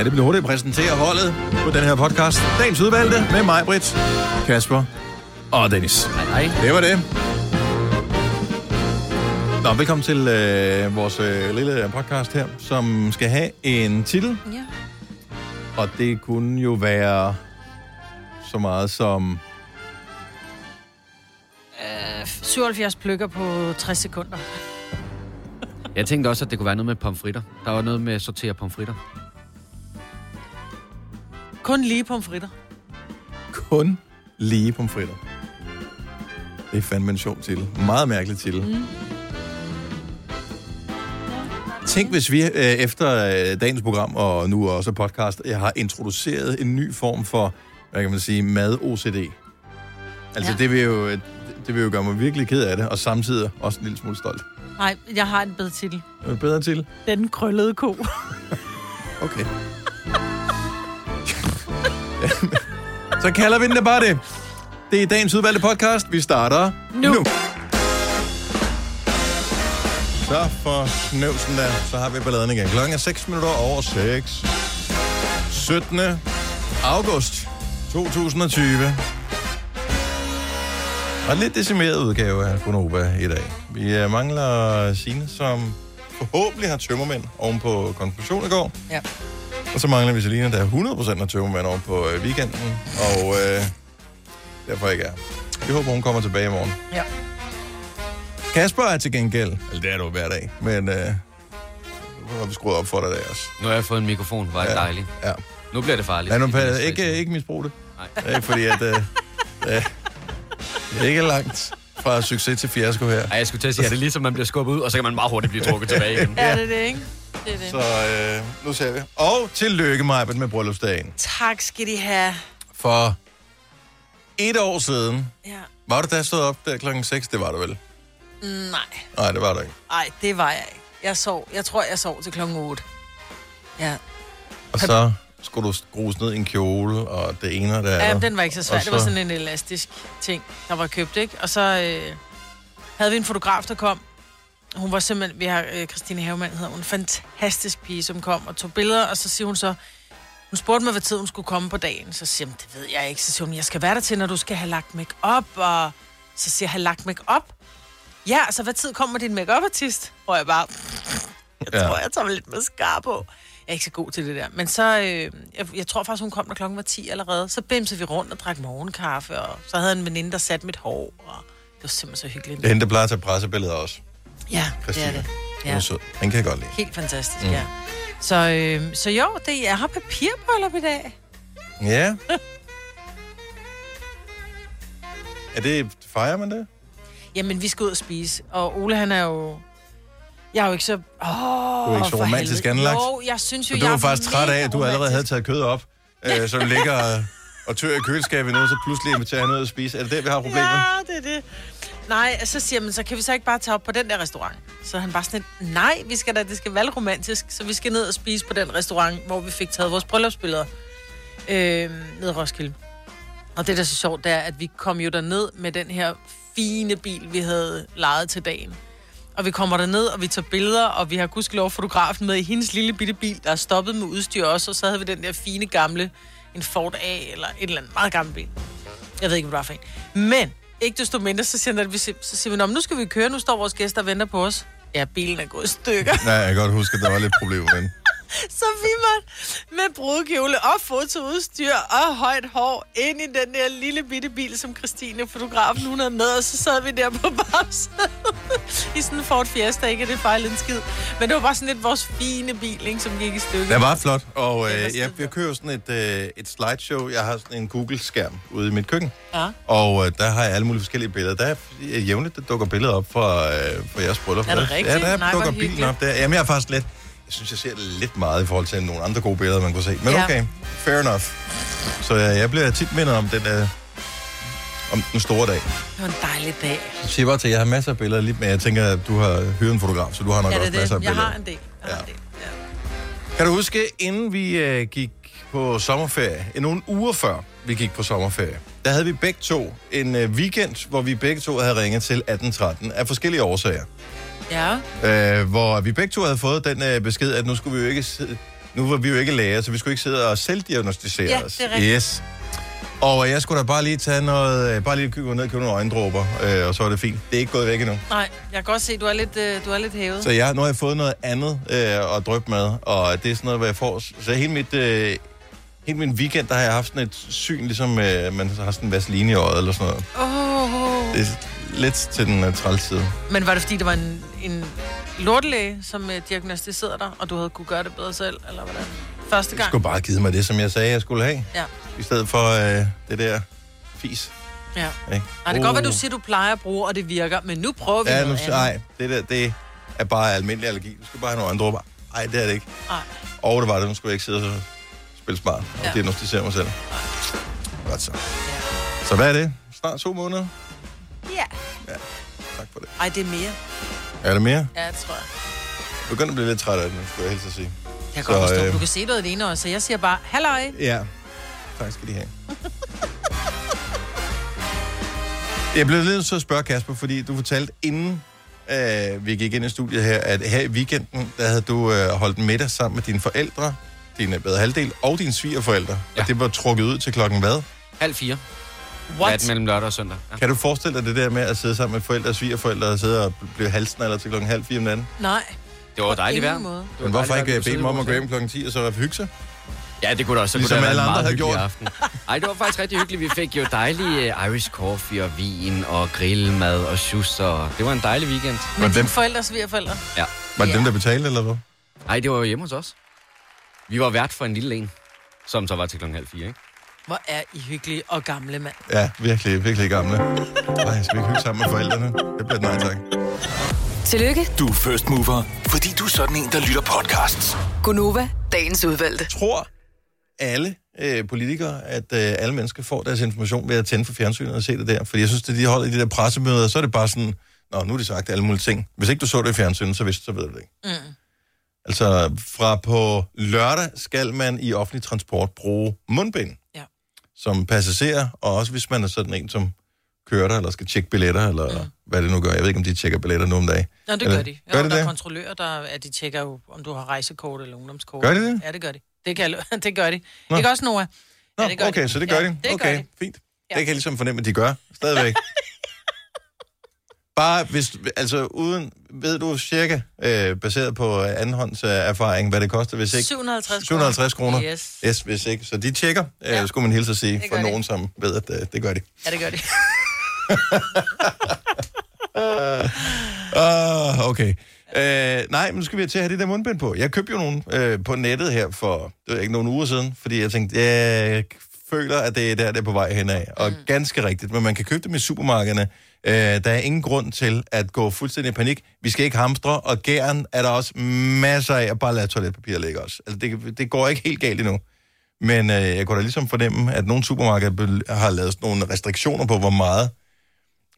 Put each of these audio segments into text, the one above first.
Ja, det bliver hurtigt at præsentere holdet på den her podcast. Dagens udvalgte med mig, Britt, Kasper og Dennis. Hej, hej. Det var det. Nå, velkommen til øh, vores øh, lille podcast her, som skal have en titel. Ja. Og det kunne jo være så meget som... Øh, 77 pløkker på 60 sekunder. Jeg tænkte også, at det kunne være noget med pomfritter. Der var noget med at sortere pomfritter. Kun lige pomfritter. kun lige pomfritter. Det er fandme en sjov til. Meget mærkelig til. Mm. Tænk, hvis vi øh, efter øh, dagens program, og nu også podcast, jeg har introduceret en ny form for, hvad kan man sige, mad-OCD. Altså, ja. Det, vil jo, det, det vil jo gøre mig virkelig ked af det, og samtidig også en lille smule stolt. Nej, jeg har en bedre titel. Det bedre til? Den krøllede ko. Okay. Så kalder vi den da bare det. Det er dagens udvalgte podcast. Vi starter Nu. nu. Så for snøvsen der, så har vi balladen igen. Klokken er 6 minutter over 6. 17. august 2020. Og lidt decimeret udgave af Konoba i dag. Vi øh, mangler Signe, som forhåbentlig har tømmermænd oven på konklusion i går. Ja. Og så mangler vi Selina, der er 100% af tømmermænd over på øh, weekenden. Og øh, derfor ikke er. Vi håber, hun kommer tilbage i morgen. Ja. Kasper er til gengæld, eller det er du hver dag, men øh, nu har vi skruet op for dig der også. Nu har jeg fået en mikrofon. Var det Ja. dejligt. Ja. Nu bliver det farligt. Lad nu Det bliver pa- stressende. ikke, ikke misbrug det. Nej. Ikke fordi, at øh, øh, det er ikke langt fra succes til fiasko her. Ej, jeg skulle til at sige, at det er ligesom, man bliver skubbet ud, og så kan man meget hurtigt blive trukket tilbage igen. Ja, det er det, ikke? Det er det. Så øh, nu ser vi. Og tillykke, Majbet, med bryllupsdagen. Tak skal de have. For et år siden, Ja. var du da stået op der klokken 6? Det var du vel? Nej, Nej, det var du ikke. nej, det var jeg ikke. Jeg sov, jeg tror, jeg sov til klokken 8. Ja. Og så skulle du skrues ned i en kjole, og det ene og det andet. ja den var ikke så svær. Og Det var så- sådan en elastisk ting, der var købt, ikke? Og så øh, havde vi en fotograf, der kom. Hun var simpelthen, vi har øh, Christine Havemann, hedder hun, en fantastisk pige, som kom og tog billeder, og så siger hun så, hun spurgte mig, hvad tid hun skulle komme på dagen. Så siger hun, det ved jeg ikke. Så siger hun, jeg skal være der til, når du skal have lagt make op og så siger jeg, have lagt make op Ja, så hvad tid kommer din make artist Og jeg bare, jeg Ja. tror, jeg tager mig lidt mascara på. Jeg er ikke så god til det der. Men så, øh, jeg, jeg tror faktisk, hun kom, når klokken var 10 allerede. Så bimsede vi rundt og drak morgenkaffe, og så havde en veninde, der satte mit hår. Og det var simpelthen så hyggeligt. Det er hende, der plejer at tage pressebilleder også. Ja, det Christine. er det. Ja. er sød. Den kan jeg godt lide. Helt fantastisk, mm. ja. Så, øh, så jo, det, jeg har papirbryllup i dag. Ja. er det, fejrer man det? Jamen, vi skal ud og spise. Og Ole, han er jo... Jeg er jo ikke så... Åh, Du er ikke så romantisk helvede. anlagt. Jo, jeg synes jo, Og jeg du var er faktisk træt af, at du allerede havde taget kød op, øh, så du ligger og, og tør i køleskabet nu, så pludselig inviterer han ud at spise. Er det der, vi har problemet? Ja, det er det. Nej, så siger man, så kan vi så ikke bare tage op på den der restaurant? Så han bare sådan et, nej, vi skal da, det skal være romantisk, så vi skal ned og spise på den restaurant, hvor vi fik taget vores bryllupsbilleder øh, ned i Roskilde. Og det, der er så sjovt, det er, at vi kom jo derned med den her fine bil, vi havde lejet til dagen. Og vi kommer derned, og vi tager billeder, og vi har gudskelov fotografen med i hendes lille bitte bil, der er stoppet med udstyr også, og så havde vi den der fine gamle, en Ford A, eller et eller andet meget gammel bil. Jeg ved ikke, hvad det var for en. Men, ikke desto mindre, så siger, vi, så siger vi, "Nå, nu skal vi køre, nu står vores gæster og venter på os. Ja, bilen er gået i stykker. Nej, jeg kan godt huske, at der var lidt problemer med den. Så vi måtte med brudkjole og fotoudstyr og højt hår ind i den der lille bitte bil, som Christine, fotografen, hun havde med, og så sad vi der på bagsædet i sådan en Ford Fiesta, ikke det fejlede en skid. Men det var bare sådan lidt vores fine bil, ikke, som gik i stykker. Det var flot, og øh, jeg, jeg kører sådan et, øh, et slideshow. Jeg har sådan en Google-skærm ude i mit køkken, Ja. og øh, der har jeg alle mulige forskellige billeder. Der er øh, jævnligt, der dukker billeder op fra, øh, fra jeres bryllup. Er det rigtigt? Ja, der Nej, dukker bilen op der. Jamen, jeg er faktisk lidt... Jeg synes, jeg ser lidt meget i forhold til nogle andre gode billeder, man kunne se. Men Ja. okay, fair enough. Så jeg, jeg bliver tit mindet om den, øh, om den store dag. Det var en dejlig dag. Jeg siger bare til, at jeg har masser af billeder, lige, men jeg tænker, at du har hyret en fotograf, så du har nok Ja, også det er masser af det. Jeg billeder. har en del. Jeg har Ja. en del. Ja. Kan du huske, inden vi øh, gik på sommerferie, øh, nogle uger før vi gik på sommerferie, der havde vi begge to en øh, weekend, hvor vi begge to havde ringet til 1813 af forskellige årsager. Ja. Øh, hvor vi begge to havde fået den øh, besked, at nu skulle vi jo ikke sidde, Nu var vi jo ikke læger, så vi skulle ikke sidde og selvdiagnostisere Ja, os. det er rigtigt. Yes. Og øh, jeg skulle da bare lige tage noget, øh, bare lige gå ned og købe nogle øjendråber, øh, og så var det fint. Det er ikke gået væk endnu. Nej, jeg kan godt se, du er lidt, øh, du er lidt hævet. Så jeg, nu har jeg fået noget andet øh, at drøbe med, og det er sådan noget, hvor jeg får... Så hele mit, øh, hele min weekend, der har jeg haft sådan et syn, ligesom øh, man har sådan en vaseline i øjet eller sådan noget. Oh. Det lidt til den uh, træls side. Men var det fordi, der var en, en lortelæge, som øh, diagnostiserede dig, og du havde kunne gøre det bedre selv, eller hvordan? Første Jeg gang? skulle bare have givet mig det, som jeg sagde, jeg skulle have. Ja. I stedet for øh, det der fis. ja. Ikke? Ej, det kan godt være, du Uh. siger, du plejer at bruge, og det virker, men nu prøver vi Ja, nu, noget andet. nej, det der, det er bare almindelig allergi. Du skal bare have nogle andre dråber. Nej, det er det ikke. Nej. Og det var det, nu skulle jeg ikke sidde og spille smart og Ja. diagnostisere mig selv. Godt så. Ja. Så hvad er det? Snart to måneder? Ja. Tak for det. Ej, det er mere. Er det mere? Ja, det tror jeg. Jeg begynder at blive lidt træt af det, nu, skulle jeg helst at sige. Jeg kan Så, godt forstå, øh, du kan se noget i det ene øje, så jeg siger bare, halløj. Ja. Tak skal de have. jeg blev lidt til at spørge Kasper, fordi du fortalte inden øh, vi gik ind i studiet her, at her i weekenden, der havde du øh, holdt middag sammen med dine forældre, din bedre halvdel og dine svigerforældre. Ja. Ja. Og det var trukket ud til klokken hvad? Halv fire. What? Nat mellem lørdag og søndag. Ja. Kan du forestille dig det der med at sidde sammen med forældre og svigerforældre og sidde og blive halsen eller til klokken halv fire om natten? Nej. Det var dejligt vejr. var Men hvorfor ikke øh, bede dem om at gå hjem klokken 10 og så hygge sig? Ja, det kunne da også. Så Ligesom kunne det alle andre meget hyggelig aften. Ej, det var faktisk rigtig hyggeligt. Vi fik jo dejlig uh, Irish coffee og vin og grillmad og shoes, og det var en dejlig weekend. Men dem- dine forældre, svigerforældre? Ja. Var det Ja. dem, der betalte, eller hvad? Ej, det var jo hjemme hos os. Vi var vært for en lille en, som så var til klokken halv fire, ikke? Hvor er I hyggelige og gamle, mand. Ja, virkelig, virkelig gamle. Ej, skal vi ikke hygge sammen med forældrene? Det bliver et nej, tak. Tillykke, Du er first mover, fordi du er sådan en, der lytter podcasts. Gunova, dagens udvalgte. Tror alle øh, politikere, at øh, alle mennesker får deres information ved at tænde for fjernsynet og se det der? Fordi jeg synes, at de holder i de der pressemøder, så er det bare sådan, Nå, nu er det sagt alle mulige ting. Hvis ikke du så det i fjernsynet, så vidste så ved du det ikke. Mm. Altså, fra på lørdag skal man i offentlig transport bruge mundbind. Ja. Som passager, og også hvis man er sådan en, som kører der, eller skal tjekke billetter, eller mm. hvad det nu gør. Jeg ved ikke, om de tjekker billetter nu om dagen. Nå, det Eller- gør de. Jo, gør de der er det? kontrollører, der, at de tjekker jo, om du har rejsekort eller ungdomskort. Gør de det? Ja, det gør de. Det, kan, det gør de. Nå. Ikke også, Noah? Nå, Ja, det gør okay, de. så det gør Ja, de. det gør okay, de. fint. Ja. Det kan jeg ligesom fornemme, at de gør. Stadigvæk. Bare hvis, altså uden, ved du cirka, øh, baseret på andenhånds øh, erfaring, hvad det koster, hvis ikke? 750 750 kroner. Yes. Yes, hvis ikke. Så de tjekker, øh, Ja. skulle man hilse at sige, for de. nogen, som ved, at øh, det gør de. Ja, det gør de. Ah, okay. Øh, nej, men nu skal vi til at have det der mundbind på. Jeg købte jo nogle øh, på nettet her for det ikke nogle uger siden, fordi jeg tænkte, jeg føler, at det er der, det er på vej henad. Og mm. ganske rigtigt, men man kan købe dem i supermarkederne. Øh, der er ingen grund til at gå fuldstændig i panik. Vi skal ikke hamstre, og gæren er der også masser af at bare lade toiletpapir ligge også. Altså, det, det går ikke helt galt endnu. Men øh, jeg kunne da ligesom fornemme, at nogle supermarkeder har lavet sådan nogle restriktioner på, hvor meget,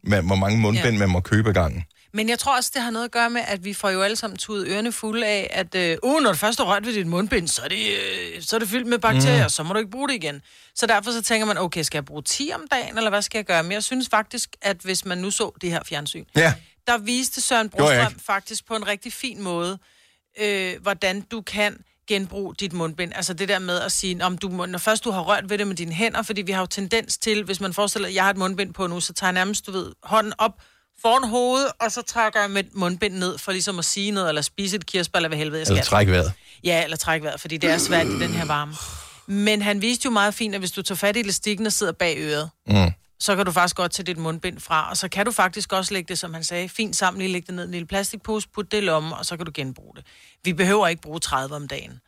man, hvor mange mundbind Ja. man må købe ad gangen. Men jeg tror også, det har noget at gøre med, at vi får jo alle sammen tudet ørerne fulde af, at øh, uh, når du først har rørt ved dit mundbind, så er det, øh, så er det fyldt med bakterier, mm. så må du ikke bruge det igen. Så derfor så tænker man, okay, skal jeg bruge 10 om dagen, eller hvad skal jeg gøre? Men jeg synes faktisk, at hvis man nu så det her fjernsyn, Ja, der viste Søren Brostrøm faktisk på en rigtig fin måde, øh, hvordan du kan genbruge dit mundbind. Altså det der med at sige, om du må, når først du har rørt ved det med dine hænder, fordi vi har jo tendens til, hvis man forestiller, at jeg har et mundbind på nu, så tager jeg nærmest, du ved, hånden op foran hovedet, og så trækker jeg mit mundbind ned, for ligesom at sige noget, eller spise et kirsebær, eller hvad helvede jeg skal. eller træk vejret. Ja, eller træk vejret, fordi det er svært i den her varme. Men han viste jo meget fint, at hvis du tager fat i elastikken og sidder bag øret, Mm. så kan du faktisk godt tage dit mundbind fra, og så kan du faktisk også lægge det, som han sagde, fint sammen, lige lægge det ned i en lille plastikpose, putte det i lommen, og så kan du genbruge det. Vi behøver ikke bruge 30 om dagen.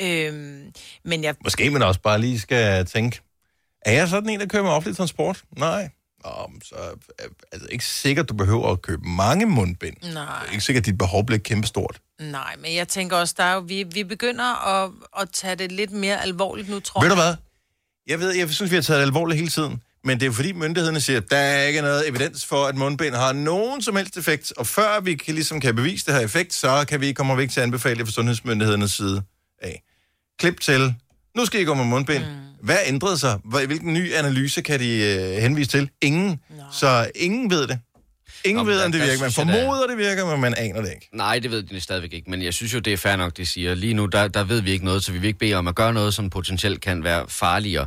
Øhm, men jeg, Måske man også bare lige skal tænke, er jeg sådan en, der kører med offentlig transport? Nej. Men så er altså, ikke sikkert, du behøver at købe mange mundbind. nej, Det er ikke sikkert, at dit behov bliver kæmpestort. nej, men jeg tænker også, der er jo, vi, vi begynder at, at tage det lidt mere alvorligt nu, tror Ved jeg. du hvad? Jeg ved, jeg synes, vi har taget det alvorligt hele tiden. Men det er fordi myndighederne siger, at der er ikke noget evidens for, at mundbind har nogen som helst effekt. Og før vi kan, ligesom kan bevise det her effekt, så kan vi komme væk til at anbefale det fra sundhedsmyndighedernes side af. Klip til. Nu skal I gå med mundbind. Mm. Hvad ændrede sig? Hvad- Hvilken ny analyse kan de øh, henvise til? Ingen. Så ingen ved det. Ingen Nå, ved, om det virker. Man synes jeg formoder, det virker, men man aner det ikke. Nej, det ved de stadigvæk ikke, men jeg synes jo, det er fair nok, de siger. Lige nu, der, der ved vi ikke noget, så vi vil ikke bede om at gøre noget, som potentielt kan være farligere.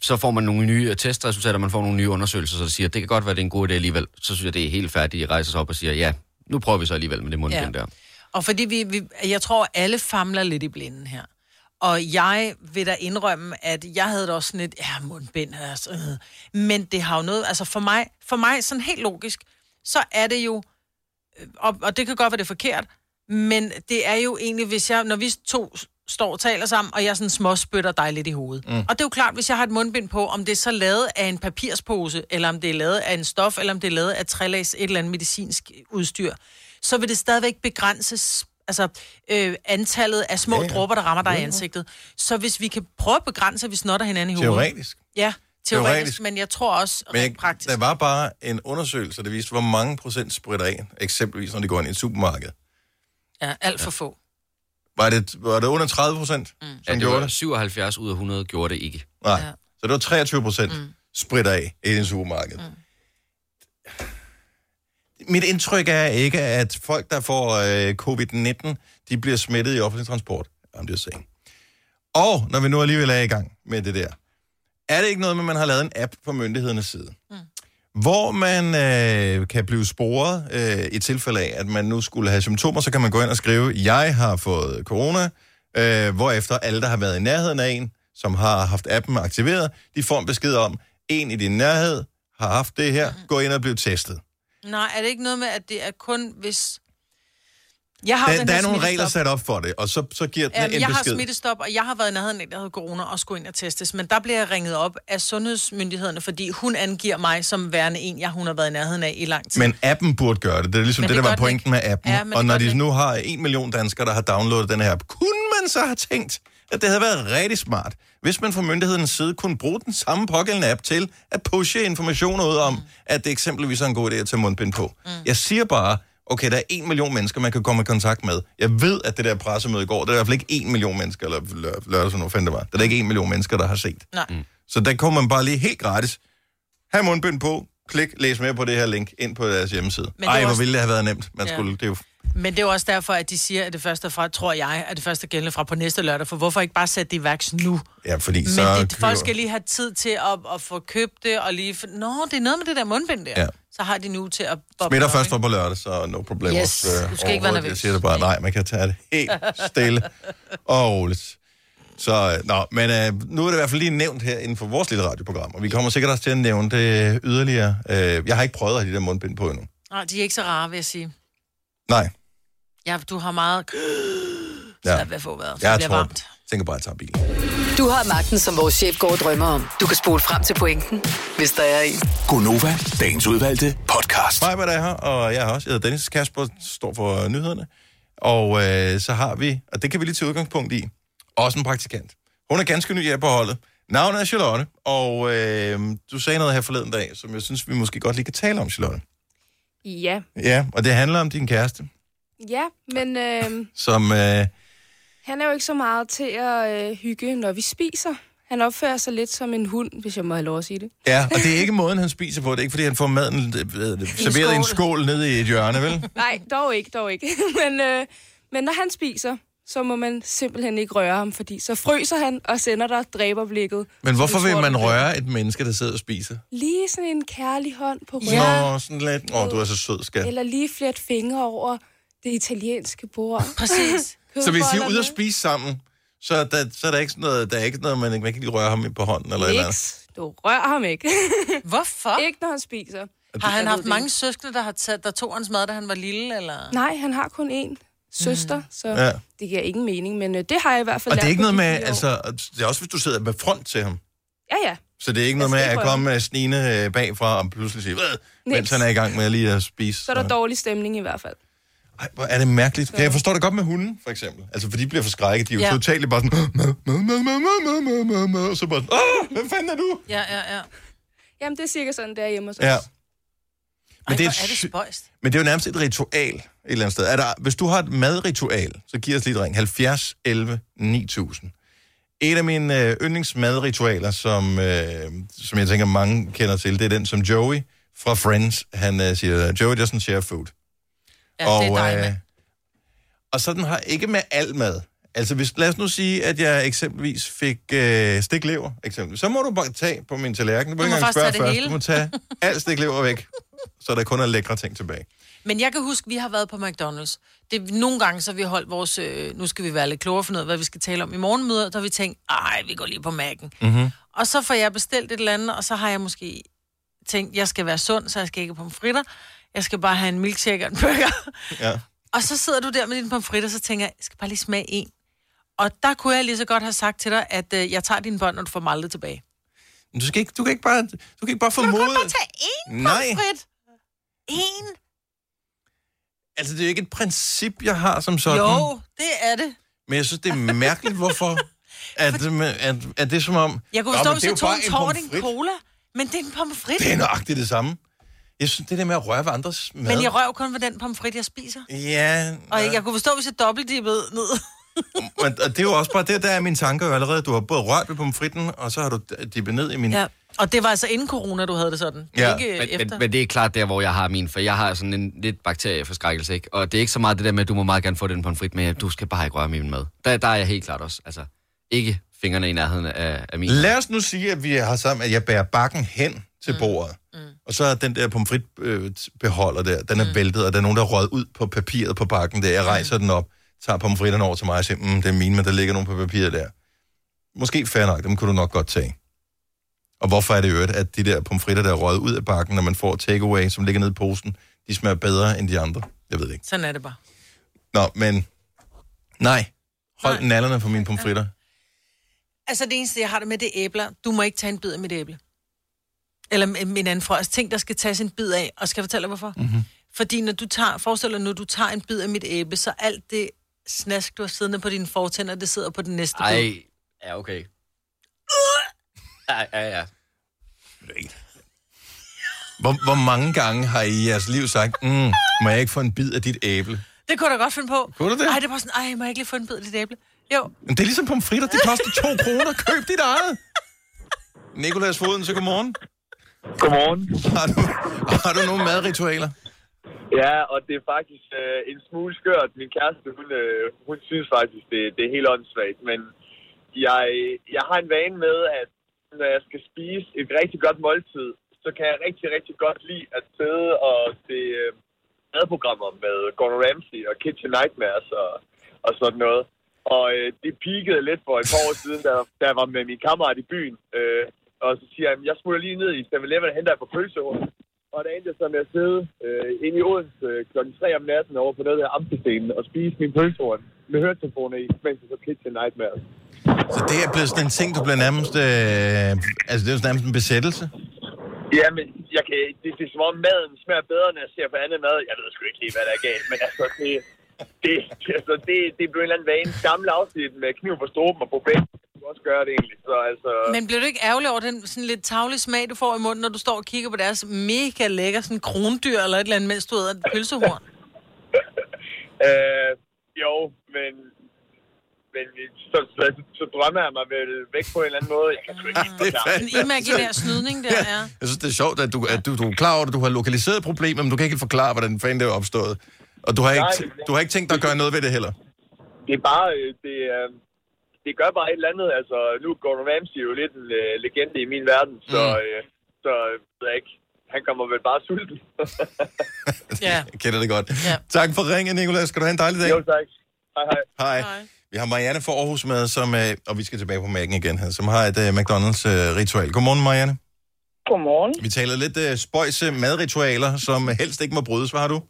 Så får man nogle nye testresultater, man får nogle nye undersøgelser, så det siger, det kan godt være, det er en god idé alligevel. Så synes jeg, det er helt færdigt, de rejser sig op og siger, ja, nu prøver vi så alligevel med det mundbind Ja. der. Og fordi vi, vi, jeg tror, alle famler lidt i blinden her. Og jeg vil da indrømme, at jeg havde da også sådan et, ja, mundbind, altså, øh. men det har jo noget, altså for mig, for mig sådan helt logisk, så er det jo, øh, og, og det kan godt være det er forkert, men det er jo egentlig, hvis jeg, når vi to står og taler sammen, og jeg sådan småspytter dig lidt i hovedet. Mm. Og det er jo klart, hvis jeg har et mundbind på, om det er så lavet af en papirspose, eller om det er lavet af en stof, eller om det er lavet af trælags, et eller andet medicinsk udstyr, så vil det stadigvæk begrænses altså øh, antallet af små Ja, ja, ja. ja. dråber, der rammer dig i ansigtet. Så hvis vi kan prøve at begrænse, at vi snotter hinanden i hovedet. Teoretisk. Ja, teoretisk, Teoretisk. men jeg tror også Men jeg, praktisk. der var bare en undersøgelse, der viste, hvor mange procent spritter af, eksempelvis når de går ind i et supermarked. Ja, alt for få. Var det, var det under 30 procent, mm. som Ja, det gjorde var det? 77 ud af 100 gjorde det ikke. Nej. Ja. Så det var 23 procent mm. spritter af i en supermarked. Mm. Mit indtryk er ikke, at folk, der får øh, covid-19, de bliver smittet i offentlig transport. I'm just saying. Og når vi nu alligevel er i gang med det der, er det ikke noget med, at man har lavet en app på myndighedernes side? Mm. Hvor man øh, kan blive sporet øh, i tilfælde af, at man nu skulle have symptomer, så kan man gå ind og skrive, jeg har fået corona, øh, hvorefter alle, der har været i nærheden af en, som har haft appen aktiveret, de får en besked om, en i din nærhed har haft det her, gå ind og bliv testet. Nej, er det ikke noget med, at det er kun hvis... Jeg har Der, den der er nogle regler sat op for det, og så, så giver den Jamen, en jeg har besked. smittestop, og jeg har været i nærheden af, der hedder corona, og skulle ind og testes. Men der bliver jeg ringet op af sundhedsmyndighederne, fordi hun angiver mig som værende en, jeg hun har været i nærheden af i lang tid. Men appen burde gøre det. Det er ligesom Men det, det der var pointen ikke. med appen. Ja, og når de den nu har en million danskere, der har downloadet den her app, kunne man så have tænkt, at det havde været rigtig smart, hvis man fra myndighedens side kunne bruge den samme pågældende app til at pushe informationer ud om, mm. at det eksempelvis er en god idé at tage mundbind på. Mm. Jeg siger bare, okay, der er en million mennesker, man kan komme i kontakt med. Jeg ved, at det der pressemøde i går, der er i hvert fald ikke en million mennesker, eller lør- lørdag, som nu fandt det var. Der er ikke en million mennesker, der har set. Nej. Mm. Så der kommer man bare lige helt gratis. Ha' mundbind på, klik, læs mere på det her link ind på deres hjemmeside. er Ej, hvor også- ville det have været nemt. Man Ja. skulle, det er jo Men det er jo også derfor, at de siger, at det første er fra, tror jeg, at det første er gældende fra på næste lørdag. For hvorfor ikke bare sætte det i værks nu? Ja, fordi Men så... det, folk skal lige have tid til at, at få købt det, og lige... Nå, det er noget med det der mundbind der. Ja. Så har de nu til at... boble Smitter op, først var på lørdag, så no problem. Yes, du skal ikke være nervøs. Jeg siger det bare, nej, man kan tage det helt stille og roligt. Så, øh, nå, men øh, nu er det i hvert fald lige nævnt her inden for vores lille radioprogram, og vi kommer sikkert også til at nævne det yderligere. Øh, jeg har ikke prøvet at have de der mundbind på endnu. Nej, de er ikke så rare, vil jeg sige. Nej, Ja, du har meget... Ja. Ja. ved at få vejret. Det jeg bliver tror, varmt. tænker bare, at jeg tager bilen. Du har magten, som vores chef går og drømmer om. Du kan spole frem til pointen, hvis der er en. Gonova, dagens udvalgte podcast. Mig, hvad der er her, og jeg har også. Jeg hedder Dennis Kasper, står for nyhederne. Og øh, så har vi, og det kan vi lige tage udgangspunkt i, også en praktikant. Hun er ganske ny her på holdet. Navnet er Charlotte, og øh, du sagde noget her forleden dag, som jeg synes, vi måske godt lige kan tale om, Charlotte. Ja, Ja, og det handler om din kæreste, ja, men øh, som... Øh, han er jo ikke så meget til at øh, hygge, når vi spiser. Han opfører sig lidt som en hund, hvis jeg må have lov at sige det. ja, og det er ikke måden, han spiser på. Det er ikke, fordi han får maden øh, det, serveret i en skål. skål nede i et hjørne, vel? Nej, dog ikke, dog ikke. men, øh, men når han spiser, så må man simpelthen ikke røre ham, fordi så fryser han og sender dig dræberblikket. Men hvorfor vil man røre et menneske, der sidder og spiser? Lige sådan en kærlig hånd på. Ja. Nå, sådan lidt. Åh, du er så sød, skat. Eller lige flet fingre over det italienske bord. Præcis. Så hvis I er ude at spise sammen, så er der, så er der ikke sådan noget, der er ikke noget, man, man kan lige røre ham på hånden eller et eller andet. Niks. Du rører ham ikke. Hvorfor? ikke når han spiser. Har han haft mange søskende, der, har taget, der tog hans mad, da han var lille? Eller? Nej, han har kun én søster, mm. så ja. det giver ingen mening, men øh, det har jeg i hvert fald Og det er ikke noget med, altså, det er også hvis du sidder med front til ham. Ja, ja. Så det er ikke noget med at komme snine øh, bagfra og pludselig sige, mens han er i gang med lige at spise. Så er der dårlig stemning i hvert fald. Ej, hvor er det mærkeligt. Så... Jeg forstår det godt med hunden, for eksempel. Altså, for de bliver forskrækket. De er jo totalt bare sådan... Og så bare... Åh, hvem fanden er du? Ja, ja, ja. Jamen, det er cirka sådan, der hjemme hos os. Ja. Ej, Men det, er er det spøjst. men det er jo nærmest et ritual et eller andet sted. Er der, hvis du har et madritual, så giv os lige et ring. 70 11 9000. Et af mine øh, yndlingsmadritualer, som, øh, som jeg tænker mange kender til, det er den, som Joey fra Friends. Han øh, siger, Joey doesn't share food. Ja, det er dig, øh, og sådan har ikke med al mad. Altså, hvis, lad os nu sige, at jeg eksempelvis fik øh, stiklever, eksempelvis. Så må du bare tage på min tallerken. Du må Du ikke må engang spørge tage det først. hele. Du må tage alt stiklever væk, så der kun er lækre ting tilbage. Men jeg kan huske, vi har været på McDonald's. Det, nogle gange så har vi holdt vores... Øh, nu skal vi være lidt klogere for noget, hvad vi skal tale om i morgenmøder. Der har vi tænkt, ej, vi går lige på Mac'en. Mm-hmm. Og så får jeg bestilt et eller andet, og så har jeg måske tænkt, jeg skal være sund, så jeg skal ikke på fritter. Jeg skal bare have en milkshake og en burger. Ja. Og så sidder du der med din pomfritter, og så tænker jeg, jeg skal bare lige smage en. Og der kunne jeg lige så godt have sagt til dig, at øh, jeg tager dine bånd, og du får dem aldrig tilbage. Men Du, skal ikke, du, kan ikke bare, du kan ikke bare Du kan formode... bare tage én Nej. En? Altså, det er jo ikke et princip, jeg har som sådan. Jo, det er det. Men jeg synes, det er mærkeligt, hvorfor... At, at, at det er som om... Jeg kunne forstå, hvis er jeg tog en tårt en cola. Men det er en pomfrit. Det er nøjagtigt det samme. Jeg synes, det der med at røre ved andres mad... Men jeg rører kun ved den pomfrit, jeg spiser. Ja, Og ja. jeg kunne forstå, hvis jeg dobbeltdippede ned. Men, og det er jo også bare det, der er mine tanker jo allerede. Du har både rørt ved pomfritten, og så har du dippet ned i min... ja. Og det var altså inden corona, du havde det sådan. Ja. ikke Men, efter. men, men det er klart der, hvor jeg har min, for jeg har sådan en lidt bakterieforskrækkelse, ikke? Og det er ikke så meget det der med, at du må meget gerne få den på en frit, men du skal bare ikke røre min mad. Der, der er jeg helt klart også. Altså, ikke fingrene i nærheden af, af min. Lad os nu sige, at vi har sammen, at jeg bærer bakken hen til bordet. Mm. Og så er den der pomfritbeholder der, den er mm. væltet, og der er nogen, der er røget ud på papiret på bakken der. Jeg rejser den op, tager pomfritterne over til mig og siger, mm, det er mine, men der ligger nogen på papiret der. Måske fair nok, dem kunne du nok godt tage. Og hvorfor er det i øvrigt, at de der pomfritter, der er røget ud af bakken, når man får takeaway, som ligger nede i posen, de smager bedre end de andre? Jeg ved det ikke. Sådan er det bare. Nå, men nej. Hold Nej. nallerne på mine pomfritter. Altså det eneste, jeg har det med, det er æbler. Du må ikke tage en bid af mit æble. Eller min anden frøs. Ting, der skal tages en bid af. Og skal jeg fortælle dig, hvorfor? Mm-hmm. Fordi når du tager, forestil dig, når du tager en bid af mit æble, så alt det snask, du har siddende på dine fortænder, det sidder på den næste bid. Ej, ja, okay. Ja, ja, ja. Hvor, hvor mange gange har I i jeres liv sagt, mm, må jeg ikke få en bid af dit æble? Det kunne jeg da godt finde på. Kunne du det? Ej, det var sådan, ej, må jeg ikke lige få en bid af dit æble? Jo. Men det er ligesom pomfritter, det koster to kroner. Køb dit eget. Nikolas Foden, så godmorgen. Godmorgen. Har du, har du nogle madritualer? Ja, og det er faktisk øh, en smule skørt. Min kæreste, hun, øh, hun synes faktisk, det, det er helt åndssvagt. Men jeg, jeg har en vane med, at når jeg skal spise et rigtig godt måltid, så kan jeg rigtig, rigtig godt lide at sidde og se øh, madprogrammer med Gordon Ramsay og Kitchen Nightmares og, og sådan noget. Og øh, det peakede lidt for et par år siden, da, da jeg var med min kammerat i byen. Øh, og så siger jeg, jeg smutter lige ned i 7-Eleven og henter et par pølseord. Og der endte jeg så med at sidde øh, inde i Odense øh, klokken 3 om natten over på noget af amfiscenen og spise min pølseord med høretelefoner i, mens jeg så Kitchen Nightmares. Så det er blevet sådan en ting, du bliver nærmest... Øh, altså, det er jo nærmest en besættelse. Ja, men jeg kan, det, det er som om maden smager bedre, når jeg ser på andet mad. Jeg ved sgu ikke lige, hvad der er galt, men altså, det, det, altså, det, det blev en eller anden vane. Gamle afsnit med kniv på stroben og på bæk. Kunne også gøre det egentlig. Så altså, Men bliver du ikke ærgerlig over den sådan lidt tavlige smag, du får i munden, når du står og kigger på deres mega lækker sådan krondyr eller et eller andet, mens du æder et pølsehorn? øh, jo, men, men så, så, så, drømmer jeg mig vel væk på en eller anden måde. Jeg kan sgu ikke helt Det er forklare. En imaginær snydning der, ja. Jeg synes, det er sjovt, at du, at du, du er klar over, at du har lokaliseret problemet, men du kan ikke forklare, hvordan fanden det er opstået. Og du har, ikke, Nej. du har ikke tænkt dig at gøre noget ved det heller. Det er bare, øh, det, øh, det gør bare et eller andet. Altså, nu er Gordon Ramsay jo lidt en øh, legende i min verden, så, Mm. øh, så øh, ved jeg ikke. Han kommer vel bare sulten. Ja. Jeg kender det godt. Ja. Tak for ringen, Nicolas. Skal du have en dejlig dag? jo, tak. Hej, hej. Hej. Hej. Vi har Marianne fra Aarhus med, som, øh, og vi skal tilbage på mærken igen her, som har et øh, McDonald's-ritual. Godmorgen, Marianne. Godmorgen. Vi taler lidt øh, spøjse madritualer, som helst ikke må brydes. Hvad har du?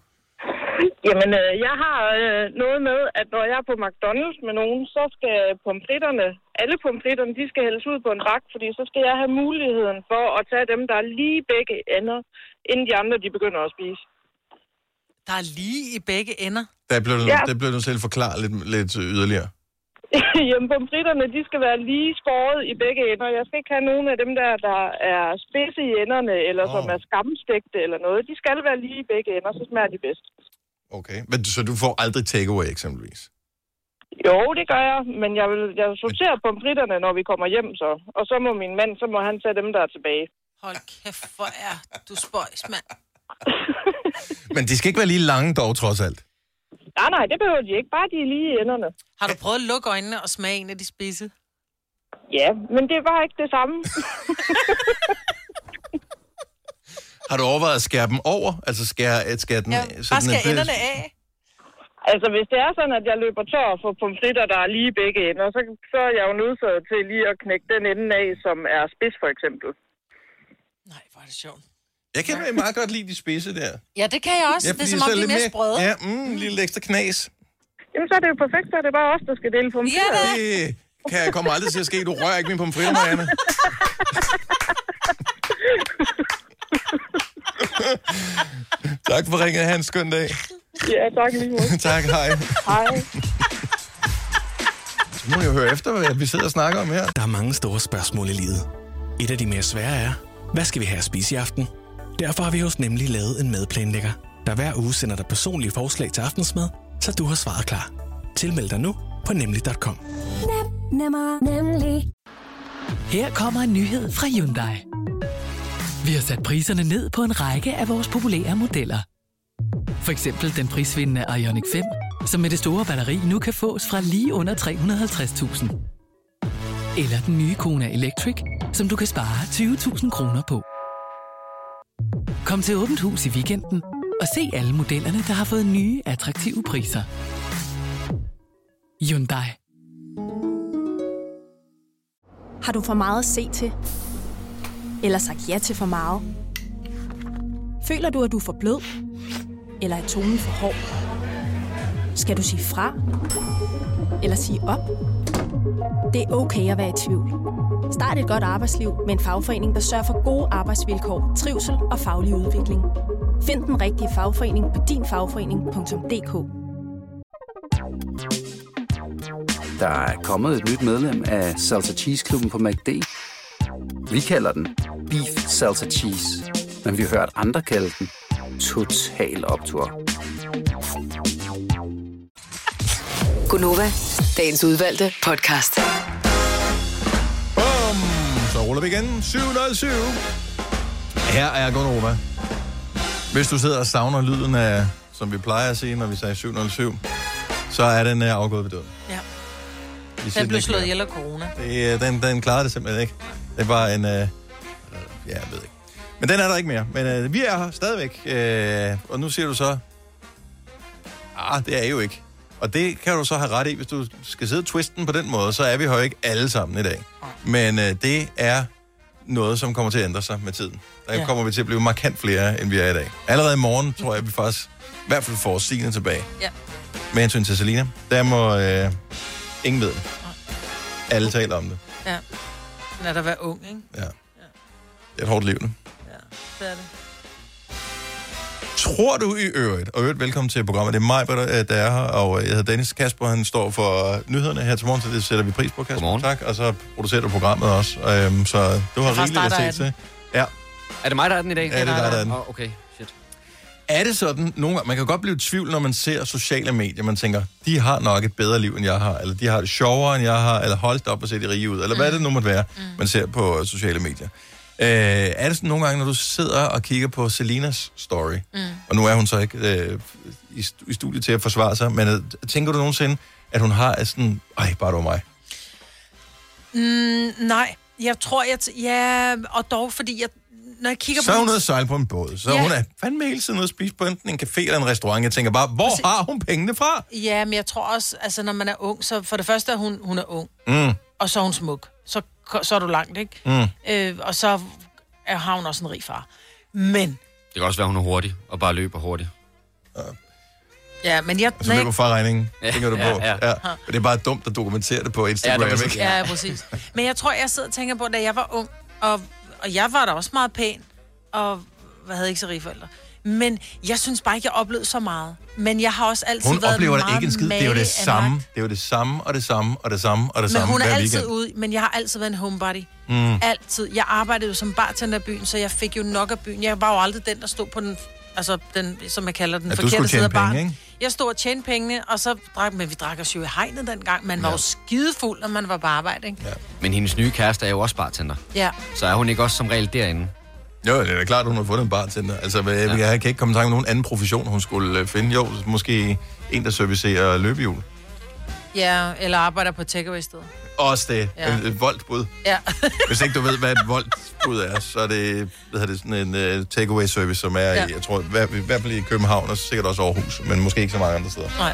Jamen, øh, jeg har øh, noget med, at når jeg er på McDonald's med nogen, så skal pomfritterne, alle pomfritterne, de skal hældes ud på en bak, fordi så skal jeg have muligheden for at tage dem, der er lige begge ender, inden de andre, de begynder at spise. Der er lige i begge ender. Der blev, du, Ja. der blev du selv forklaret lidt, lidt yderligere. Jamen, pomfritterne, de skal være lige skåret i begge ender. Jeg skal ikke have nogen af dem der, der er spidse i enderne, eller oh. som er skamstegte eller noget. De skal være lige i begge ender, så smager de bedst. Okay. Men, så du får aldrig takeaway eksempelvis? Jo, det gør jeg, men jeg vil jeg sorterer pomfritterne, når vi kommer hjem så. Og så må min mand, så må han tage dem, der er tilbage. Hold kæft, hvor er du spøjs, mand. Men de skal ikke være lige lange dog, trods alt. Nej, nej, det behøver de ikke. Bare de er lige i enderne. Har du prøvet at lukke øjnene og smage en af de spidse? Ja, men det var ikke det samme. Har du overvejet at skære dem over? Altså skære, at skære den... Ja, så bare fælles? enderne af. altså, hvis det er sådan, at jeg løber tør for pomfritter, der er lige begge ender, så, så er jeg jo nødsaget til lige at knække den ende af, som er spids, for eksempel. Nej, hvor er det sjovt. Jeg kan meget godt lide de spidse der. Ja, det kan jeg også. Ja, det er som om, så de er lidt mere sprøde. Ja, mm, en lille ekstra knas. Jamen, så er det jo perfekt, så er det bare os, der skal dele pomfritter. Ja, Det kan jeg kommer aldrig til at ske. Du rører ikke min pomfritter, Marianne. tak for ringet. Ha' en skøn dag. Ja, tak lige måde. tak, hej. Hej. Så må jeg jo høre efter, hvad vi sidder og snakker om her. Der er mange store spørgsmål i livet. Et af de mere svære er, hvad skal vi have at spise i aften? Derfor har vi hos Nemlig lavet en madplanlægger, der hver uge sender dig personlige forslag til aftensmad, så du har svaret klar. Tilmeld dig nu på nemlig.com. Nemmer, nemlig. Her kommer en nyhed fra Hyundai. Vi har sat priserne ned på en række af vores populære modeller. For eksempel den prisvindende Ioniq 5, som med det store batteri nu kan fås fra lige under 350.000. Eller den nye Kona Electric, som du kan spare 20.000 kroner på. Kom til Åbent Hus i weekenden og se alle modellerne, der har fået nye, attraktive priser. Hyundai. Har du for meget at se til? Eller sagt ja til for meget? Føler du, at du er for blød? Eller er tonen for hård? Skal du sige fra? Eller sige op? Det er okay at være i tvivl. Start et godt arbejdsliv med en fagforening, der sørger for gode arbejdsvilkår, trivsel og faglig udvikling. Find den rigtige fagforening på dinfagforening.dk Der er kommet et nyt medlem af Salsa Cheese Klubben på MACD. Vi kalder den Beef Salsa Cheese, men vi har hørt andre kalde den Total Optor. Gunova, dagens udvalgte podcast. Ruller vi igen. 707. Her er Gonova. Hvis du sidder og savner lyden af, som vi plejer at sige, når vi sagde 707, så er den uh, afgået ved døden. Ja. Siger Den blev slået ihjel af corona. Det, øh, den, den klarede det simpelthen ikke. Det var en... Uh, ja, jeg ved ikke. Men den er der ikke mere. Men uh, vi er her stadigvæk. Uh, og nu siger du så... Ah, det er jo ikke. Og det kan du så have ret i, hvis du skal sidde og twiste den på den måde, så er vi her ikke alle sammen i dag. Men uh, det er noget, som kommer til at ændre sig med tiden. Der Ja. ja. kommer vi til at blive markant flere, end vi er i dag. Allerede i morgen tror jeg, vi faktisk i hvert fald får Signe tilbage. Ja. Med hensyn til Selina, der må øh, ingen ved det. Alle taler om det. Ja. Er der være ung, ikke? Ja. Det er et hårdt liv nu. Det er det. Tror du i øvrigt, og øvrigt velkommen til programmet, det er mig, der der er her, og jeg hedder Dennis Kasper, han står for nyhederne her til morgen, så det sætter vi pris på, Kasper. Godmorgen. Tak, og så producerer du programmet også, øhm, så du har rigeligt at se den. til. Ja. Er det mig, der er den i dag? Ja, det er dig, der er den. Åh, okay, shit. Er det sådan, nogle gange, man kan godt blive i tvivl, når man ser sociale medier, man tænker, de har nok et bedre liv, end jeg har, eller de har det sjovere, end jeg har, eller holdt op og se de rige ud, eller mm. hvad det nu måtte være, mm. man ser på øh, sociale medier. Øh, er det sådan nogle gange, når du sidder og kigger på Selinas story, Mm. og nu er hun så ikke øh, i, i studiet til at forsvare sig, men øh, tænker du nogensinde, at hun har sådan, ej, bare du mig. Mm, nej, jeg tror, jeg... T- ja, og dog, fordi jeg... Når jeg kigger Så er på... hun ude at sejle på en båd, så ja. hun er fandme hele tiden ude at spise på enten en café eller en restaurant. Jeg tænker bare, hvor Præcis. har hun pengene fra? Ja, men jeg tror også, altså når man er ung, så for det første er hun, hun er ung, Mm. og så er hun smuk. Så, så er du langt, ikke? Mm. Øh, og så er, har hun også en rig far. Men, Det kan også være, hun er hurtig, og bare løber hurtigt. ja, men jeg... Og så løber farregningen, Ja, tænker du ja, på. ja. Ja. Og det er bare dumt at dokumentere det på Instagram, Ja, det ikke? Ja, præcis. Men jeg tror, jeg sidder og tænker på, da jeg var ung, og, og jeg var da også meget pæn, og jeg havde ikke så rige forældre. Men jeg synes bare ikke, jeg oplevede så meget. Men jeg har også altid Hun været oplever det meget ikke en skid. Det er jo det samme. Det er jo det samme, og det samme, og det samme, og det Men samme hun er hver altid weekend. ude, men jeg har altid været en homebody. Mm. Altid. Jeg arbejdede jo som bartender i byen, så jeg fik jo nok af byen. Jeg var jo aldrig den, der stod på den, altså den, som jeg kalder den, Ja, du forkerte skulle side af tjene penge, baren. Jeg stod og tjente pengene, og så drak, men vi drak os jo i hegnet dengang. Man var Ja. jo skidefuld, når man var på arbejde, ikke? Ja. Men hendes nye kæreste er jo også bartender. Ja. Så er hun ikke også som regel derinde? Jo, det er da klart, hun har fundet en bartender. Altså, ja. jeg, jeg kan ikke komme i tanke om nogen anden profession, hun skulle øh, finde. Jo, måske en, der servicerer løbehjul. Ja, eller arbejder på takeaway sted. Også det. Ja. Et, voldbud. Ja. Hvis ikke du ved, hvad et voldbud er, så er det, hvad hedder det sådan en uh, takeaway service, som er Ja. i, jeg tror, i hvert, fald i København, og sikkert også Aarhus, men måske ikke så mange andre steder. Nej.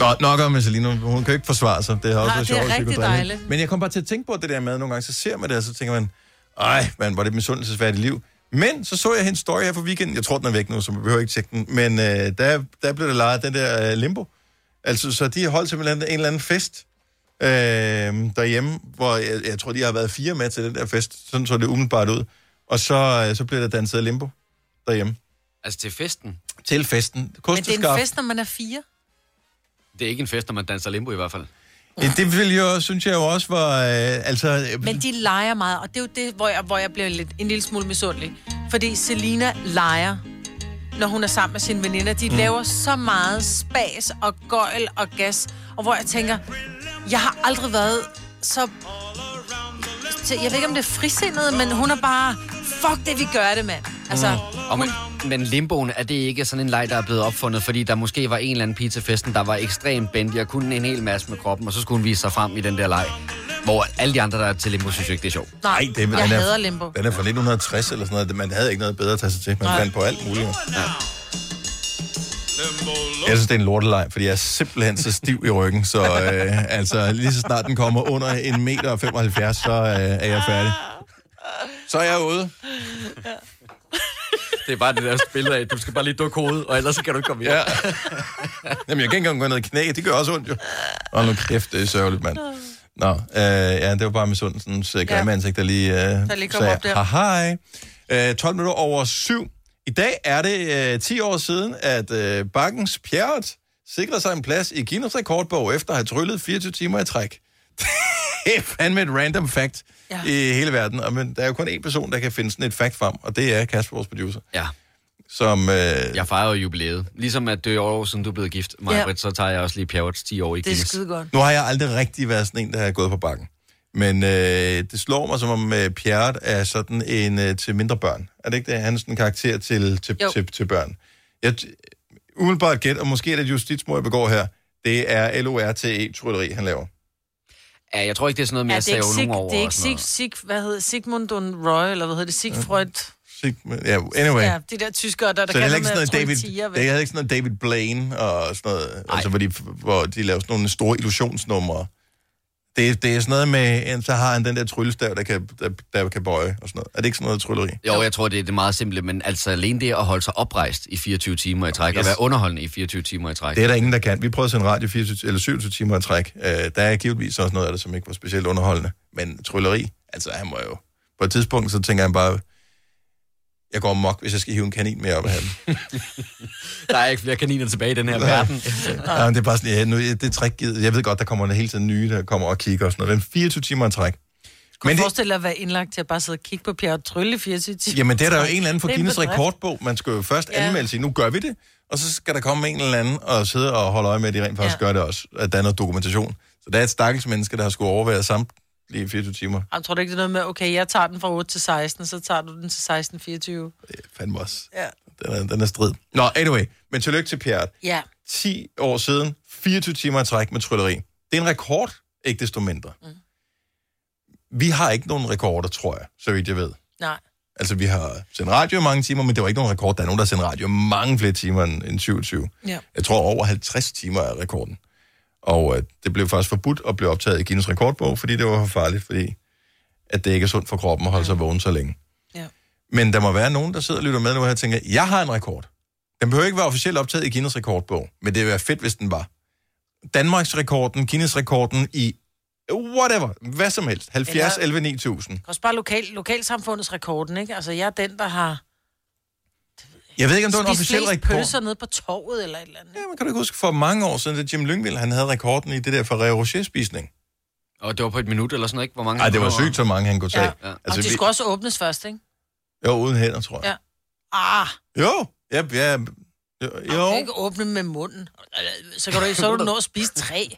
Nå, nok om med Selina. Hun kan ikke forsvare sig. Det har også Nej, været det er sjovt at se rigtig dejligt. Men jeg kom bare til at tænke på det der med, at nogle gange så ser man det, og så tænker man, ej, man, var det et misundelsesværdigt liv. Men så så jeg hendes story her for weekenden. Jeg tror, den er væk nu, så vi behøver ikke tjekke den. Men øh, der, der blev det lejet den der øh, limbo. Altså, så de har holdt simpelthen en eller anden fest øh, derhjemme, hvor jeg, jeg tror, de har været fire med til den der fest. Sådan så det umiddelbart ud. Og så, øh, så blev der danset limbo derhjemme. Altså til festen? Til festen. Men det er en fest, når man er fire. Det er ikke en fest, når man danser limbo i hvert fald. Ja, det ville jo, synes jeg jo også var... Øh, altså, øh, Men de leger meget, og det er jo det, hvor jeg, hvor jeg bliver lidt, en lille smule misundelig. Fordi Selina leger, når hun er sammen med sine veninder. De mm. laver så meget spas og gøjl og gas. Og hvor jeg tænker, jeg har aldrig været så... Jeg ved ikke, om det er frisindet, men hun er bare... Fuck det, vi gør det, mand. Altså, Og men, men limboen, er det ikke sådan en leg, der er blevet opfundet, fordi der måske var en eller anden pige til festen, der var ekstremt bendig og kunne en hel masse med kroppen, og så skulle hun vise sig frem i den der leg. Hvor alle de andre, der er til limbo, synes jo ikke, det er sjovt. nej, det, er- jeg den er- hader limbo. Den er fra 1960 eller sådan noget. Man havde ikke noget bedre at tage sig til. Man Nej. fandt på alt muligt. Ja. Jeg synes, det er en lorteleg, fordi jeg er simpelthen så stiv i ryggen, så øh, altså, lige så snart den kommer under en meter og 75, så øh, er jeg færdig. Så er jeg ude. Det er bare det der billede af, du skal bare lige dukke hovedet, og ellers så kan du ikke komme hjem. Ja. Jamen, jeg kan ikke engang gå ned i knæ. Det gør også ondt, jo. Og nu kæft, det er sørgeligt, mand. Nå, øh, ja, det var bare med sundelsens øh, grimme Ja. ansigt, der lige, øh, Der lige kom op der. hej. Øh, 12 minutter over syv. I dag er det øh, 10 år siden, at øh, Bakkens Pjerrot sikrede sig en plads i Guinness rekordbog, efter at have tryllet 24 timer i træk. det er fandme et random fact ja. I hele verden. Og, men der er jo kun én person, der kan finde sådan et fact frem, og det er Kasper, vores producer. Ja. Som, øh, Jeg fejrer jo jubilæet. Ligesom at det er år siden, du er blevet gift, Majbrit, Ja. så tager jeg også lige Pjerrots 10 år i Det er Guinness. skide godt. Nu har jeg aldrig rigtig været sådan en, der har gået på bakken. Men øh, det slår mig, som om øh, Pierre er sådan en øh, til mindre børn. Er det ikke det? Han er sådan en karakter til, til, Jo. til, til børn. Jeg, umiddelbart gæt, og måske er det justitsmord, jeg begår her, det er LORTE-trylleri, han laver. Ja, jeg tror ikke, det er sådan noget med Ja, at save nogen over. det er ikke Sig. Sig, hvad hedder Sigmund Roy, eller hvad hedder det? Sigfrid. Sig- Ja, anyway. Ja, de der tyskere, der, der så det kan ikke sådan med noget David, tiger, det er heller ikke sådan noget David Blaine og sådan noget, altså, hvor, de, hvor de laver sådan nogle store illusionsnumre. Det, det er sådan noget med, så har han den der tryllestav, der kan, der, der kan bøje og sådan noget. Er det ikke sådan noget trylleri? Jo, jeg tror, det er det meget simple, men altså alene det at holde sig oprejst i 24 timer i træk, yes. og være underholdende i 24 timer i træk. Det er der ingen, der kan. Vi prøvede at sende radio 24, eller 27 timer i træk. Øh, der er givetvis også noget af det, som ikke var specielt underholdende. Men trylleri, altså han må jo... På et tidspunkt, så tænker han bare, jeg går mok, hvis jeg skal hive en kanin mere op af ham. Der er ikke flere kaniner tilbage i den her verden. ja, men det er bare sådan, ja, nu, det er trickgivet. Jeg ved godt, der kommer hele tiden nye, der kommer og kigger og sådan noget. Den 24 timer i træk. Kunne Men du forestille dig at være indlagt til at bare sidde og kigge på Pierre og trylle i 24 timer? jamen, det er der jo en eller anden for en Guinness rekordbog. Man skal jo først Ja. anmelde sig, nu gør vi det. Og så skal der komme en eller anden og sidde og holde øje med, at de rent faktisk Ja. gør det også. At der er noget dokumentation. Så der er et stakkels menneske, der har skulle overvære samtlige 24 timer. Jeg tror du ikke, det er noget med, okay, jeg tager den fra 8 til 16, så tager du den til 16, 24. Fandme også. Ja. Den er, den er strid. Nå, anyway. Men tillykke til Pierre. Ja. 10 år siden, 24 timer i træk med trylleri. Det er en rekord, ikke desto mindre. Mm. Vi har ikke nogen rekorder, tror jeg, så vidt jeg ved. Nej. Altså, vi har sendt radio i mange timer, men det var ikke nogen rekord. Der er nogen, der har sendt radio mange flere timer end, end 27. Ja. Jeg tror, over 50 timer er rekorden. Og øh, det blev først forbudt at blive optaget i Guinness rekordbog, fordi det var for farligt, fordi at det ikke er sundt for kroppen at holde sig vågen så længe. Ja. Men der må være nogen, der sidder og lytter med nu her og tænker, jeg har en rekord. Den behøver ikke være officielt optaget i Guinness rekordbog, men det ville være fedt, hvis den var. Danmarks rekorden, Guinness rekorden i whatever, hvad som helst. 70, Eller- 11, 9000. Også bare lokal, lokalsamfundets rekorden, ikke? Altså, jeg er den, der har Jeg ved ikke, om det var en officiel rekord. pølser nede på torvet eller et eller andet. Ja, man kan du ikke huske, for mange år siden, at Jim Lyngvild, han havde rekorden i det der Ferrero Rocher-spisning. Og det var på et minut eller sådan noget, ikke? Hvor mange Nej, det var sygt, så mange han kunne tage. Ja. Ja. Altså, og de vi... skulle også åbnes først, ikke? Jo, uden hænder, tror jeg. Ja. Ah, Jo, ja, ja, jo. du kan ikke åbne med munden. Så kan du, så kan du nå at spise tre.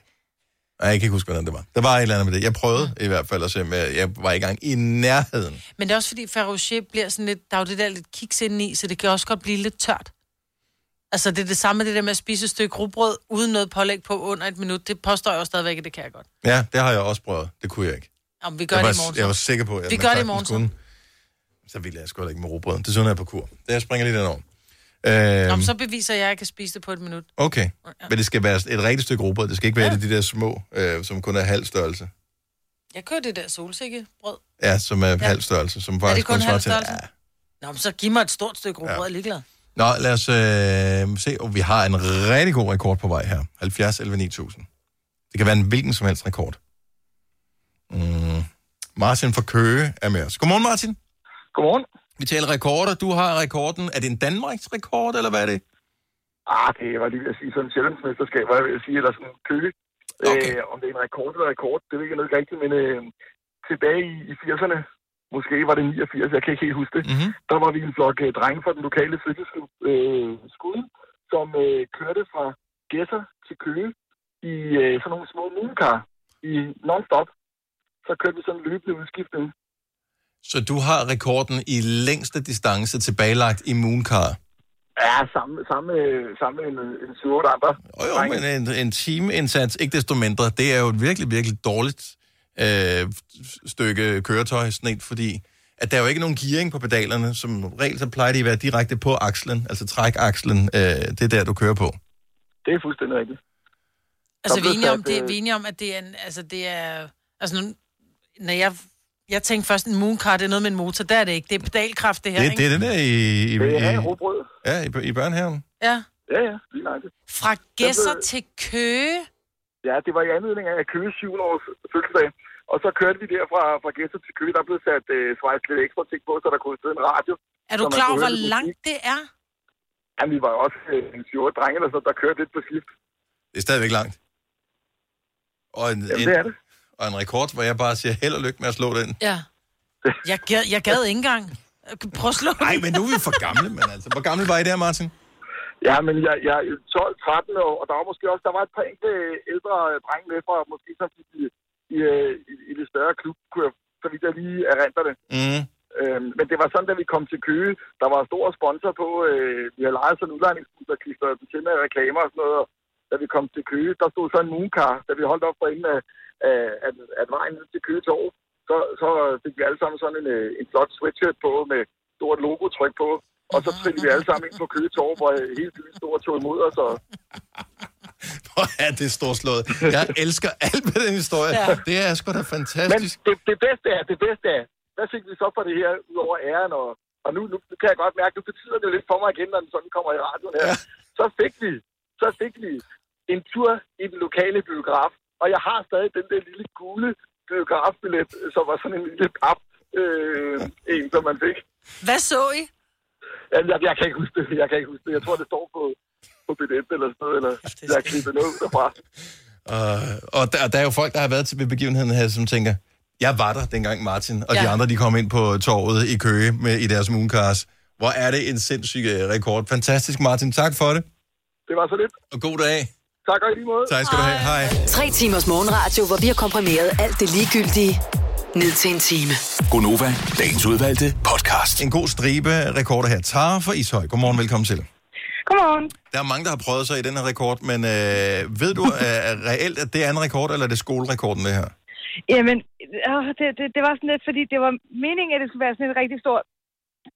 Nej, jeg kan ikke huske, hvordan det var. Der var et eller andet med det. Jeg prøvede i hvert fald at se, men jeg var ikke engang i nærheden. Men det er også fordi, Ferrero Rocher bliver sådan lidt... Der er jo det der lidt kiks indeni, så det kan også godt blive lidt tørt. Altså, det er det samme med det der med at spise et stykke rugbrød uden noget pålæg på under et minut. Det påstår jeg jo stadigvæk, at det kan jeg godt. Ja, det har jeg også prøvet. Det kunne jeg ikke. Om vi gør jeg det var, i morgen. så. Jeg var sikker på, at Vi gør det i morgen, så. kunne. Så ville jeg sgu ikke med rugbrød. Det sådan jeg på kur. Det jeg springer lige den over. Nå, Øhm, men så beviser jeg, at jeg kan spise det på et minut. okay. Men det skal være et rigtigt stykke rugbrød. Det skal ikke være ja. de der små, øh, som kun er halv størrelse. Jeg kører det der solsikkebrød. Ja, som er ja. halv størrelse. Som Er det faktisk kun svarer halv til- størrelse? Nå, men så giv mig et stort stykke rugbrød, jeg er ligeglad. Nå, lad os øh, se. Oh, vi har en rigtig god rekord på vej her. 70 11 9000. Det kan være en hvilken som helst rekord. Mm. Martin fra Køge er med os. Godmorgen, Martin. Godmorgen. Vi taler rekorder. Du har rekorden. Er det en Danmarks rekord, eller hvad er det? Ah, det var lige ved at sige sådan en sjællandsmesterskab, var jeg at sige, eller sådan en køge. Okay. Øh, om det er en rekord eller rekord, det ved jeg ikke rigtigt, men øh, tilbage i, i 80'erne, måske var det 89, jeg kan ikke helt huske det, mm-hmm. der var vi en flok øh, drenge fra den lokale fritidsklub øh, skud, som øh, kørte fra Gæsser til Køge i øh, sådan nogle små moonkar i non-stop. Så kørte vi sådan en løbende udskiftning. Så du har rekorden i længste distance tilbagelagt i Mooncar. Ja, samme, samme, samme en, en 7-8 andre. Jo, jo, men en, en timeindsats, ikke desto mindre, det er jo et virkelig, virkelig dårligt øh, stykke køretøj, sådan et, fordi at der er jo ikke nogen gearing på pedalerne. Som regel, så plejer de at være direkte på akslen, altså trækakslen, øh, det er der, du kører på. Det er fuldstændig rigtigt. Altså, vi er enige om, det, øh, vi er enige om, at det er en, altså, det er, altså, nu, når jeg, jeg tænkte først, en mooncar, det er noget med en motor, der er det ikke. Det er pedalkraft, det her, Det, ikke? det er det der i, i, Det er i, ja, i, i børnehaven. Ja. Ja, ja, lige nøjagtigt. Fra Gæsser blev- til Køge. Ja, det var i anledning af Køge 7 års fødselsdag. Og så kørte vi der fra, fra Gæsser til Køge. Der blev sat øh, svejst lidt ekstra ting på, så der kunne sidde en radio. Er du klar over, hvor langt det er? Ja, vi var også øh, en 7 drenge, eller så, der kørte lidt på skift. Det er stadigvæk langt. Og en, Jamen, en, det er det. Og en rekord, hvor jeg bare siger held og lykke med at slå den. Ja. Jeg gad, jeg gad ikke engang. Prøv at slå Nej, men nu er vi for gamle, men altså. Hvor gammel var I der, Martin? Ja, men jeg, jeg er 12-13 år, og der var måske også, der var et par enkelte ældre drenge med fra, måske som i, i, i, i, det større klub, kunne jeg, så vidt jeg lige erindrer det. Mm. Øhm, men det var sådan, da vi kom til Køge, der var stor sponsor på, øh, vi havde lejet sådan en udlejningsbus, der klistrede til med reklamer og sådan noget, og da vi kom til Køge, der stod så en moonkar, da vi holdt op for enden af, af, af vejen ned til Køge Torv, så, så fik vi alle sammen sådan en, øh, en flot sweatshirt på med stort logotryk på, og så trillede vi alle sammen ind på Køge Torv, hvor hele byen stod og tog imod os, og Hvor er det storslået. Jeg elsker alt med den historie. Ja. Det er sgu da Men fantastisk. det, det bedste er, det bedste er, hvad fik vi så for det her, ud over æren, og, og nu, nu, nu kan jeg godt mærke, nu betyder det jo lidt for mig igen, når den sådan kommer i radioen her. Ja. Så fik vi, så fik vi en tur i den lokale biograf, og jeg har stadig den der lille gule biografbillet, som var sådan en lille pap, øh, en, som man fik. Hvad så I? Jamen, jeg, jeg, kan ikke huske det, jeg kan ikke huske det. Jeg tror, det står på, på billet eller sådan noget, eller jeg har klippet noget ud derfra. Uh, og der, der er jo folk, der har været til ved begivenheden her, som tænker, jeg var der dengang Martin, og ja. de andre, de kom ind på torvet i Køge med, i deres mooncars. Hvor er det en sindssyg øh, rekord. Fantastisk, Martin. Tak for det. Det var så lidt. Og god dag. Tak og i lige måde. Tak skal du have. Hej. Tre timers morgenradio, hvor vi har komprimeret alt det ligegyldige ned til en time. Gonova, dagens udvalgte podcast. En god stribe rekorder her. Tara fra Ishøj. Godmorgen, velkommen til. Godmorgen. Der er mange, der har prøvet sig i den her rekord, men øh, ved du øh, reelt, at det er en rekord, eller er det skolerekorden, det her? Jamen, åh, det, det, det var sådan lidt, fordi det var meningen, at det skulle være sådan et rigtig stort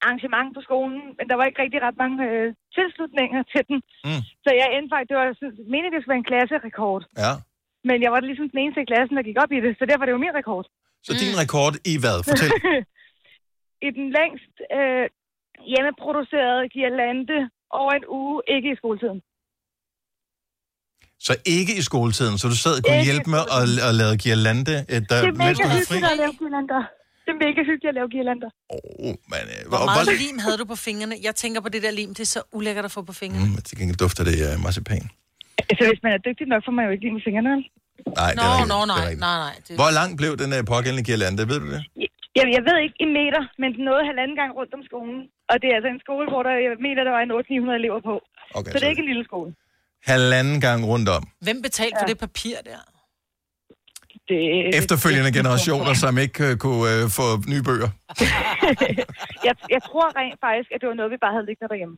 arrangement på skolen, men der var ikke rigtig ret mange øh, tilslutninger til den. Mm. Så jeg endte faktisk, det var meningen, det skulle være en klasserekord. Ja. Men jeg var ligesom den eneste i klassen, der gik op i det, så derfor er det jo min rekord. Så din rekord i hvad? Fortæl. I den længst øh, hjemmeproducerede girlande over en uge, ikke i skoletiden. Så ikke i skoletiden, så du sad og kunne Ikke hjælpe med at, at lave girlande, øh, der, Det er mens mega du havde fri? hyggeligt at lave girlander. Det er mega hyggeligt at lave girlander. Oh, men, øh, Hvor og meget hvor- lim havde du på fingrene? Jeg tænker på det der lim, det er så ulækkert at få på fingrene. Mm, til gengæld dufter det uh, marcipan. Altså, hvis man er dygtig nok, får man jo ikke lige med fingrene. Nej, det Nå, er rigtigt. nå, Det nej, nej, nej. Det... Hvor lang blev den uh, pågældende girlande, ved du det? Jeg, jeg ved ikke i meter, men den nåede halvanden gang rundt om skolen. Og det er altså en skole, hvor der, jeg mener, der var en 800-900 elever på. Okay, så det er ikke en lille skole. Halvanden gang rundt om. Hvem betalte ja. for det papir der? Det... Efterfølgende generationer, som ikke øh, kunne øh, få nye bøger. jeg, jeg tror rent faktisk, at det var noget, vi bare havde liggende derhjemme.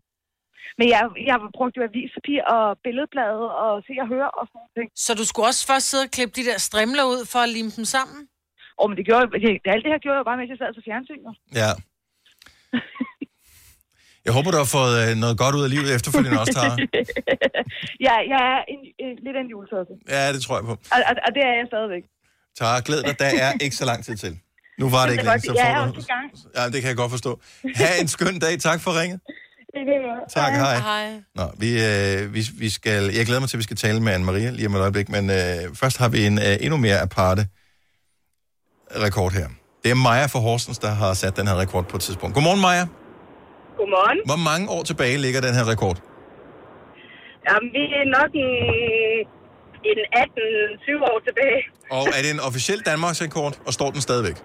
Men jeg, jeg brugte jo avispapir og billedblade og se og høre og sådan noget. Så du skulle også først sidde og klippe de der strimler ud for at lime dem sammen? Åh, men det gjorde det, alt det her gjorde jeg bare, mens jeg sad til fjernsynet. Ja. Jeg håber, du har fået øh, noget godt ud af livet efterfølgende også, Tara. ja, jeg er en, en, lidt af en julesøsse. Ja, det tror jeg på. Og, og, og, det er jeg stadigvæk. Tara, glæd dig. Der er ikke så lang tid til. Nu var det ikke længe, så er får også du... i gang. Ja, det kan jeg godt forstå. Ha' en skøn dag. Tak for ringet. Tak, hej. Hej. Nå, vi, øh, vi, vi skal, jeg glæder mig til, at vi skal tale med Anne-Maria lige om et øjeblik, men øh, først har vi en øh, endnu mere aparte rekord her. Det er Maja fra Horsens, der har sat den her rekord på et tidspunkt. Godmorgen, Maja. Godmorgen. Hvor mange år tilbage ligger den her rekord? Jamen, vi er nok en, en 18-20 år tilbage. Og er det en officiel Danmarks rekord, og står den stadigvæk?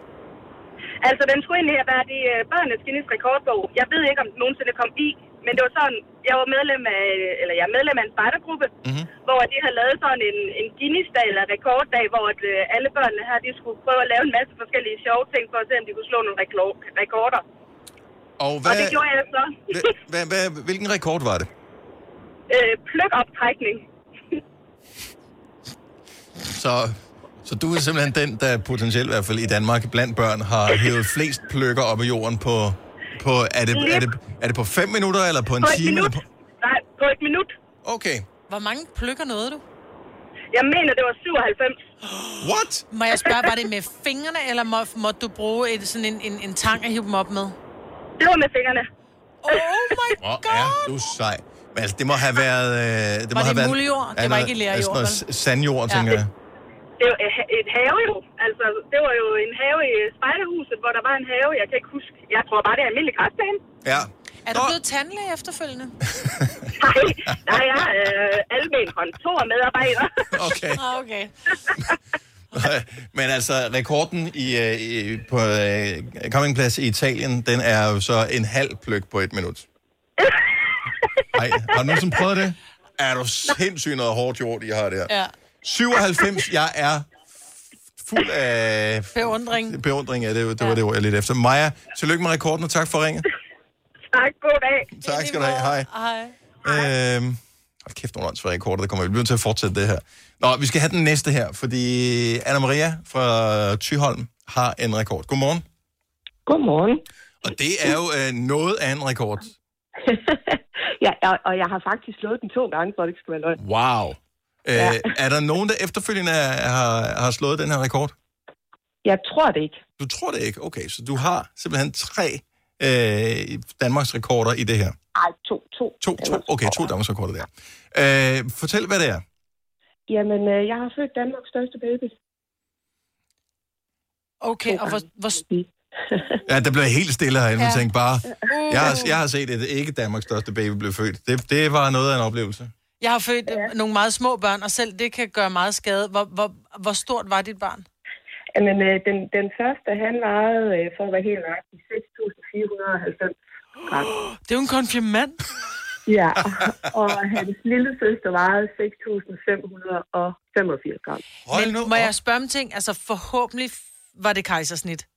Altså, den skulle egentlig have været i uh, børnenes Guinness rekordbog. Jeg ved ikke, om den nogensinde kom i, men det var sådan, jeg var medlem af, eller jeg er medlem af en spejdergruppe, mm-hmm. hvor de havde lavet sådan en, en Guinness-dag eller rekorddag, hvor at, uh, alle børnene her, de skulle prøve at lave en masse forskellige sjove ting, for at se, om de kunne slå nogle reklo- rekorder. Og, Og det gjorde jeg så. hvad, hvad, hvad, hvilken rekord var det? øh, pløkoptrækning. Så, så du er simpelthen den, der potentielt i hvert fald i Danmark blandt børn har hævet flest pløkker op af jorden på... på er, det, er, det, er det på fem minutter, eller på en På time? minut. Eller på... Nej, på et minut. Okay. Hvor mange pløkker nåede du? Jeg mener, det var 97. What? Må jeg spørge, var det med fingrene, eller må, måtte du bruge et, sådan en, en, en tang at hive dem op med? Det var med fingrene. Oh my Hvor er du sej. Altså, det må have været... Øh, det må det have været, muldjord? Det var ikke lerjord, altså sandjord, tænker jeg. Det var et- have jo. Altså, det var jo en have i spejderhuset, hvor der var en have. Jeg kan ikke huske. Jeg tror bare, det er en almindelig græsbane. Ja. Er du blevet tandlæge efterfølgende? Nej, nej, jeg er øh, almen kontormedarbejder. Okay. Ah, okay. Men altså, rekorden i, øh, i, på øh, campingplads i Italien, den er jo så en halv pløk på et minut. Nej, har du nogensinde prøvet det? Er du sindssygt noget hårdt jord, I har der? Ja. 97, jeg er fuld af Beundring. beundring. Ja, det, det var det ord, jeg lidt efter. Maja, tillykke med rekorden, og tak for ringet. Tak, god dag. Tak skal du have. Hej. Hej. Øhm, hold kæft, nogle åndsvære rekorder, der kommer. Vi bliver nødt til at fortsætte det her. Nå, vi skal have den næste her, fordi Anna-Maria fra Tyholm har en rekord. Godmorgen. Godmorgen. Og det er jo øh, noget af en rekord. ja, og, og jeg har faktisk slået den to gange, for at det ikke skal være løgn. Wow. Øh, Ja. Er der nogen, der efterfølgende er- har, har slået den her rekord? Jeg tror det ikke. Du tror det ikke? Okay, så du har simpelthen tre øh, Danmarks rekorder i det her. Ej, to, to. To, to, okay, to Danmarks rekorder der. Øh, fortæl, hvad det er. Jamen, øh, jeg har født Danmarks største baby. Okay, og hvor, hvor, Ja, der blev helt stille herinde, ja. Jeg tænkte bare, jeg har, jeg har set et ikke Danmarks største baby blive født. Det, det var noget af en oplevelse. Jeg har født ja. nogle meget små børn, og selv det kan gøre meget skade. Hvor, hvor, hvor stort var dit barn? Jamen, øh, den, den første, han vejede, øh, for at være helt nøjagtig, 6.490 gram. Det er jo en konfirmand. Ja, og hans lille søster vejede 6.585 gram. Men må jeg spørge om ting? Altså forhåbentlig var det kejsersnit.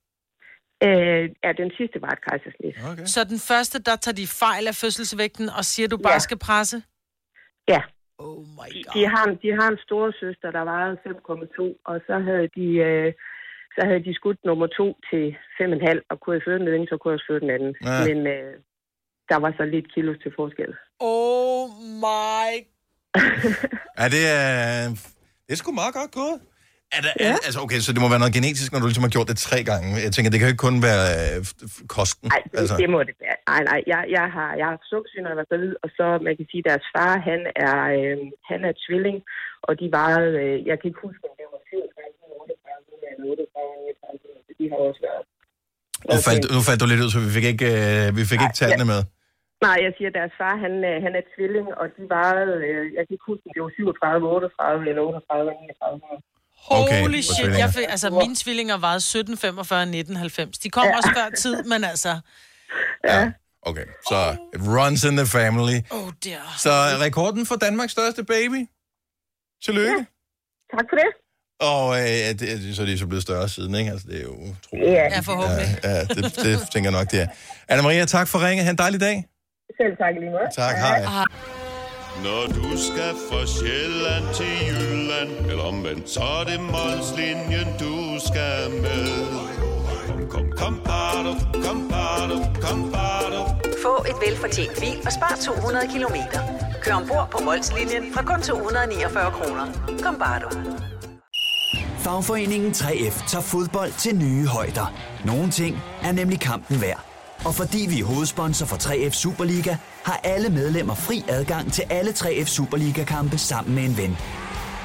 Øh, ja, den sidste var et kejsersnit. Okay. Så den første, der tager de fejl af fødselsvægten og siger, du bare Ja. skal presse? Ja. Oh my God. De, har, en- de har en store søster, der vejede 5,2, og så havde de... Øh, så havde de skudt nummer to til 5,5, og kunne jeg føde den ene, så kunne jeg også føde den anden. Ja. Men øh, der var så lidt kilos til forskel. Oh my... Ja, det er, det er sgu meget godt gået. Er der, ja. er, altså, okay, så det må være noget genetisk, når du ligesom har gjort det tre gange. Jeg tænker, det kan jo ikke kun være øh, kosten. Nej, det, altså. det må det være. Nej, nej, jeg, jeg har, jeg har haft sukkersyge, når jeg var gravid, og så, man kan sige, deres far, han er, øh, han er tvilling, og de vejede, øh, jeg kan ikke huske, om det var 37, 38 eller 38, 39, så de har også været. Nu faldt, nu faldt du lidt ud, så vi fik ikke, øh, vi fik ikke tallene med. Nej, jeg siger, at deres far, han, øh, han er tvilling, og de vejede, øh, jeg kan ikke huske, om det var 37, 38 eller 38, 39. Okay, Holy shit, tvillinger. jeg fik, altså mine tvillinger vejede 17, 45, 19, 90. De kom ja. også før tid, men altså... Ja. Okay, så it runs in the family. Oh dear. Så rekorden for Danmarks største baby. Tillykke. Tak for det. Og øh, ja, det, så er de så blevet større siden, ikke? Altså, det er jo utroligt. Ja. Ja, forhåbentlig. Ja, ja det, det tænker jeg nok, det er. Anna-Maria, tak for ringe. Ha' en dejlig dag. Selv tak lige måde. Tak, hej. Når du skal fra Sjælland til Jylland, eller omvendt, så er det Molslinjen, du skal med. Kom, kom, kom, bado, kom, bado, kom, bado. Få et velfortjent bil og spar 200 kilometer. Kør ombord på Molslinjen fra kun 249 kroner. Kom bare du. Fagforeningen 3F tager fodbold til nye højder. Nogle ting er nemlig kampen værd. Og fordi vi er hovedsponsor for 3F Superliga, har alle medlemmer fri adgang til alle 3F Superliga-kampe sammen med en ven.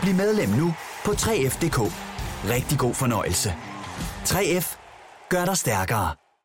Bliv medlem nu på 3F.dk. Rigtig god fornøjelse. 3F gør dig stærkere.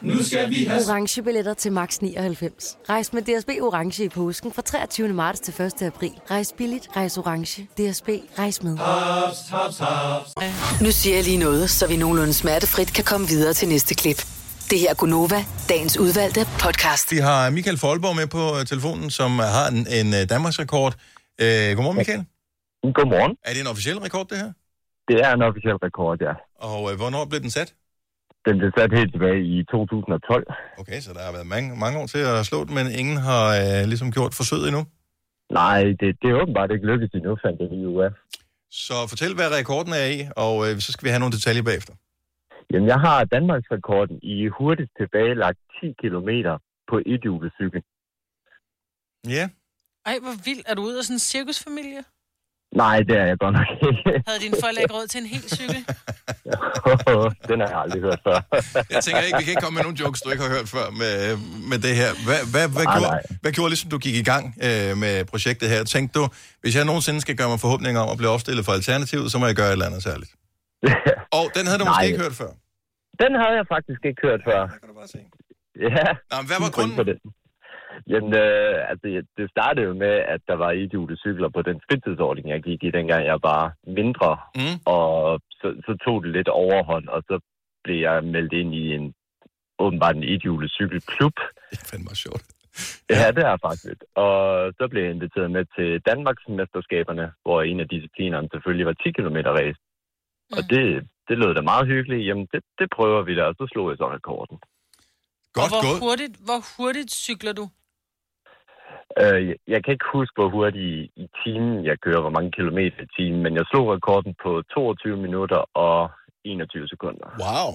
Nu skal vi have... orange billetter til max 99. Rejs med DSB orange i påsken fra 23. marts til 1. april. Rejs billigt, rejs orange. DSB rejs med. Haps, haps, haps. Nu siger jeg lige noget, så vi nogenlunde smertefrit kan komme videre til næste klip. Det her er Gunova, dagens udvalgte podcast. Vi har Michael Folborg med på øh, telefonen, som har en, en øh, Danmarks rekord. Øh, godmorgen, Michael. Godmorgen. Er det en officiel rekord, det her? Det er en officiel rekord, ja. Og øh, hvornår blev den sat? Den blev sat helt tilbage i 2012. Okay, så der har været mange, mange år til at slå den, men ingen har øh, ligesom gjort forsøget endnu. Nej, det, det er åbenbart ikke lykkedes endnu, fandt jeg lige ud af. Så fortæl, hvad rekorden er i, og øh, så skal vi have nogle detaljer bagefter. Jamen, jeg har Danmarks rekorden i hurtigt tilbagelagt 10 km på et cykel. Ja. Ej, hvor vildt. Er du ude af sådan en cirkusfamilie? Nej, det er jeg godt nok ikke. Havde dine forældre ikke råd til en hel cykel? Den har jeg aldrig hørt før. Jeg tænker ikke, vi kan ikke komme med nogle jokes, du ikke har hørt før med, med det her. Hvad, hvad, hvad, Nej, gjorde, nej. hvad gjorde ligesom du gik i gang øh, med projektet her? Tænkte du, hvis jeg nogensinde skal gøre mig forhåbninger om at blive opstillet for Alternativet, så må jeg gøre et eller andet særligt. Og den havde du måske Nej. ikke hørt før. Den havde jeg faktisk ikke hørt før. Der kan du bare se. Ja. Nå, men hvad var grunden? Jamen, øh, altså, det startede jo med, at der var idiote cykler på den fritidsordning, jeg gik i, dengang jeg var mindre. Mm. Og så, så tog det lidt overhånd, og så blev jeg meldt ind i en åbenbart en idiote cykelklub. Det er fandme sjovt. Ja, det er faktisk. Og så blev jeg inviteret med til Danmarksmesterskaberne, hvor en af disciplinerne selvfølgelig var 10 km race. Og det, det lød da meget hyggeligt. Jamen, det, det prøver vi da, og så slog jeg så rekorden. Godt og hvor gået. hurtigt, hvor hurtigt cykler du? Øh, jeg- kan ikke huske, hvor hurtigt i, i timen jeg kører, hvor mange kilometer i timen, men jeg slog rekorden på 22 minutter og 21 sekunder. Wow.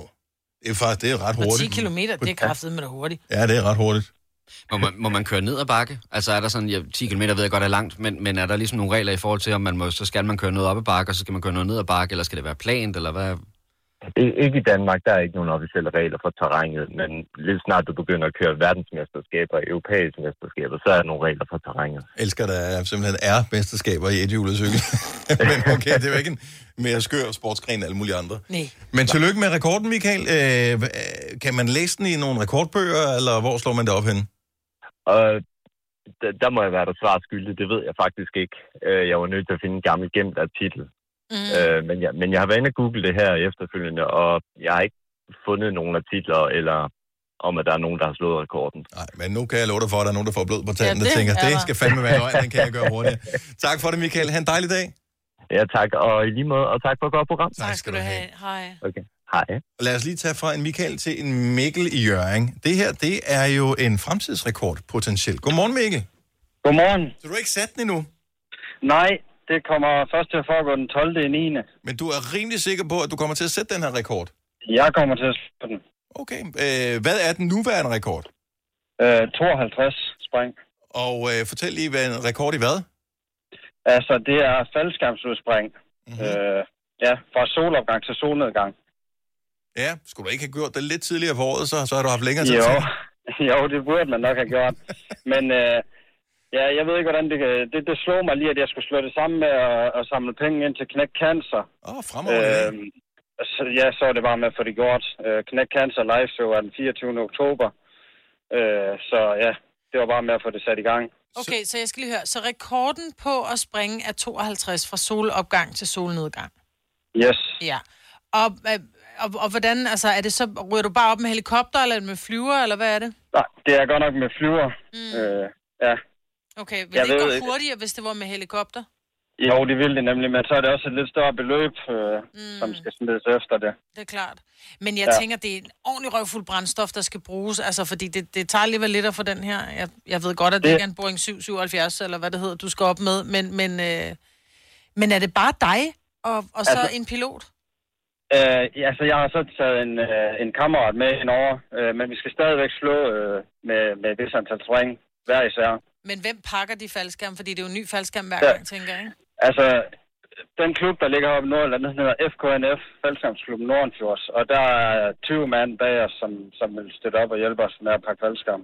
Det er faktisk det er ret Og 10 hurtigt. kilometer, det er kraftet med det hurtigt. Ja, det er ret hurtigt. Må man, må man køre ned ad bakke? Altså er der sådan, ja, 10 km ved jeg godt er langt, men, men er der ligesom nogle regler i forhold til, om man må, så skal man køre noget op ad bakke, og så skal man køre noget ned ad bakke, eller skal det være plant, eller hvad? I- Ikke i Danmark, der er ikke nogen officielle regler for terrænet, men lige snart du begynder at køre verdensmesterskaber og europæiske mesterskaber, så er der nogle regler for terrænet. elsker, der simpelthen er mesterskaber i et hjulet cykel. Men okay, det er jo ikke en mere skør sportsgren end alle mulige andre. Nej. Men tillykke med rekorden, Michael. Øh, kan man læse den i nogle rekordbøger, eller hvor slår man det op henne? Og der, der må jeg være der svar skyldig, det ved jeg faktisk ikke. Øh, Jeg var nødt til at finde en gammel gemt artikel. Mm. Øh, men, jeg, men jeg har været inde og google det her efterfølgende, og jeg har ikke fundet nogen artikler, eller om at der er nogen, der har slået rekorden. Nej, men nu kan jeg love dig for, at der er nogen, der får blod på tanden, Ja, der det tænker, er det skal fandme være løgn, den kan jeg gøre hurtigt. Tak for det, Michael. Ha' en dejlig dag. Ja, tak. Og i lige måde, og tak for et godt program. Tak skal du have. Hej. Okay. Hej. Lad os lige tage fra en Michael til en Mikkel i Jøring. Det her, det er jo en fremtidsrekord potentielt. Godmorgen, Mikkel. Godmorgen. Så du har ikke sat den endnu? Nej, det kommer først til at foregå den 12. i 9. Men du er rimelig sikker på, at du kommer til at sætte den her rekord? Jeg kommer til at slå den. Okay. Øh, hvad er den nuværende rekord? Øh, 52 spring. Og øh, fortæl lige, hvad en rekord i hvad? Altså, det er faldskærmsudspring. Mhm. Mm-hmm. Øh, ja, fra solopgang til solnedgang. Ja, skulle du ikke have gjort det lidt tidligere på året, så, så har du haft længere tid Jo, til. jo, det burde man nok have gjort. Men øh, ja, jeg ved ikke, hvordan det, kan- det... Det slog mig lige, at jeg skulle slå det sammen med at, at samle penge ind til Knæk Cancer. Åh, oh, fremragende. Øhm, så, ja, så er det bare med at få det gjort. Øh, Connect Cancer Live Show er den 24. oktober. Øh, så ja, det var bare med at få det sat i gang. Okay, så jeg skal lige høre. Så rekorden på at springe er 52 fra solopgang til solnedgang. Yes. Ja. Og, øh, og, og hvordan, altså, er det så, ryger du bare op med helikopter, eller med flyver, eller hvad er det? Nej, det er godt nok med flyver. Mm. Øh, ja. Okay, vil Jeg det ikke gå ikke. hurtigere, hvis det var med helikopter? Jo, det vil det nemlig, men så er det også et lidt større beløb, øh, mm. som skal smides efter det. Det er klart. Men jeg Ja. tænker, det er en ordentlig røvfuld brændstof, der skal bruges. Altså, fordi det, det tager alligevel lidt at få den her. Jeg, jeg ved godt, at det, Det- ikke er en Boeing 777, eller hvad det hedder, du skal op med. Men, men, øh, men er det bare dig, og, og så Altså- en pilot? Øh, altså, jeg har så taget en, øh, en kammerat med indover, øh, men vi skal stadigvæk slå øh, med, med det antal spring hver især. Men hvem pakker de faldskærm? Fordi det er jo en ny faldskærm hver Ja. gang, tænker jeg, ikke? Altså, den klub, der ligger oppe i Nordjylland, den hedder FKNF, Faldskærmsklubben Nordenfjords, og der er 20 mand bag os, som, som vil støtte op og hjælpe os med at pakke faldskærm.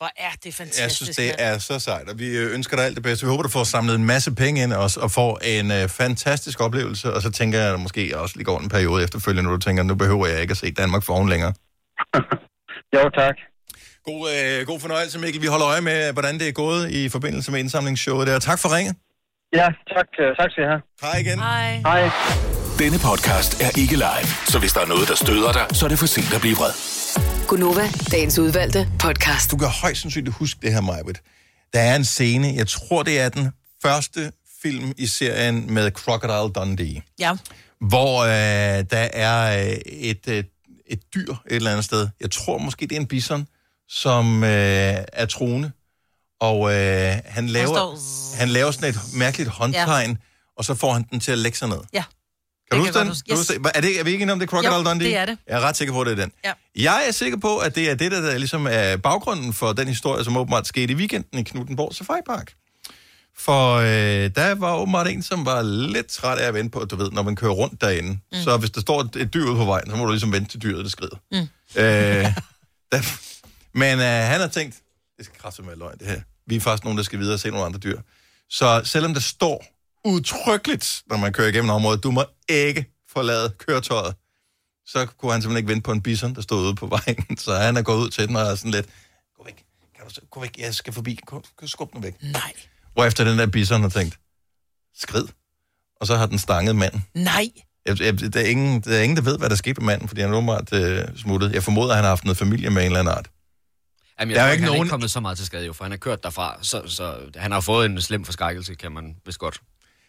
Hvor er det fantastisk. Jeg synes, det er så sejt, og vi øh, ønsker dig alt det bedste. Vi håber, du får samlet en masse penge ind også, og får en øh, fantastisk oplevelse, og så tænker jeg at der måske også lige går en periode efterfølgende, når du tænker, nu behøver jeg ikke at se Danmark for oven længere. jo, tak. God, øh, god fornøjelse, Mikkel. Vi holder øje med, hvordan det er gået i forbindelse med indsamlingsshowet der. Tak for ringet. Ja, tak, øh, tak skal I have. Hej igen. Hej. Hej. Denne podcast er ikke live, så hvis der er noget, der støder dig, så er det for sent at blive vred. Gunova, dagens udvalgte podcast. Du kan højst sandsynligt huske det her, Majbet. Der er en scene, jeg tror, det er den første film i serien med Crocodile Dundee. Ja. hvor øh, der er øh, et, øh, et dyr et eller andet sted. Jeg tror måske, det er en bison, som øh, er troende. Og øh, han, laver, står- han laver sådan et mærkeligt håndtegn, ja. og så får han den til at lægge sig ned. Ja. Kan du Det huske den? du huske. huske det? Er, det, er vi ikke enige om det, er Crocodile Jo, Dundee? det er det. Jeg er ret sikker på, at det er den. Ja. Jeg er sikker på, at det er det, der, ligesom er baggrunden for den historie, som åbenbart skete i weekenden i Knuttenborg Safari Park. For øh, der var åbenbart en, som var lidt træt af at vente på, at du ved, når man kører rundt derinde. Mm. Så hvis der står et, et dyr ude på vejen, så må du ligesom vente til dyret, det skrider. Mm. Øh, der, men øh, han har tænkt, det skal kraftigt med løgn, det her. Vi er faktisk nogen, der skal videre og se nogle andre dyr. Så selvom der står udtrykkeligt, når man kører igennem området, du må ikke forlade køretøjet, så kunne han simpelthen ikke vente på en bison, der stod ude på vejen. Så han er gået ud til den og er sådan lidt, gå væk, kan du, så- gå væk, jeg skal forbi, gå, gå skub den væk. Nej. Hvorefter den der bison har tænkt, skrid. Og så har den stanget manden. Nej. Jeg, jeg, der, er ingen, der er ingen, der ved, hvad der skete med manden, fordi han er åbenbart øh, smuttet. Jeg formoder, at han har haft noget familie med en eller anden art. Jamen, Der jeg er tror ikke, ikke han er nogen- ikke kommet så meget til skade, jo, for han har kørt derfra, så, så han har fået en slem forskrækkelse, kan man vist godt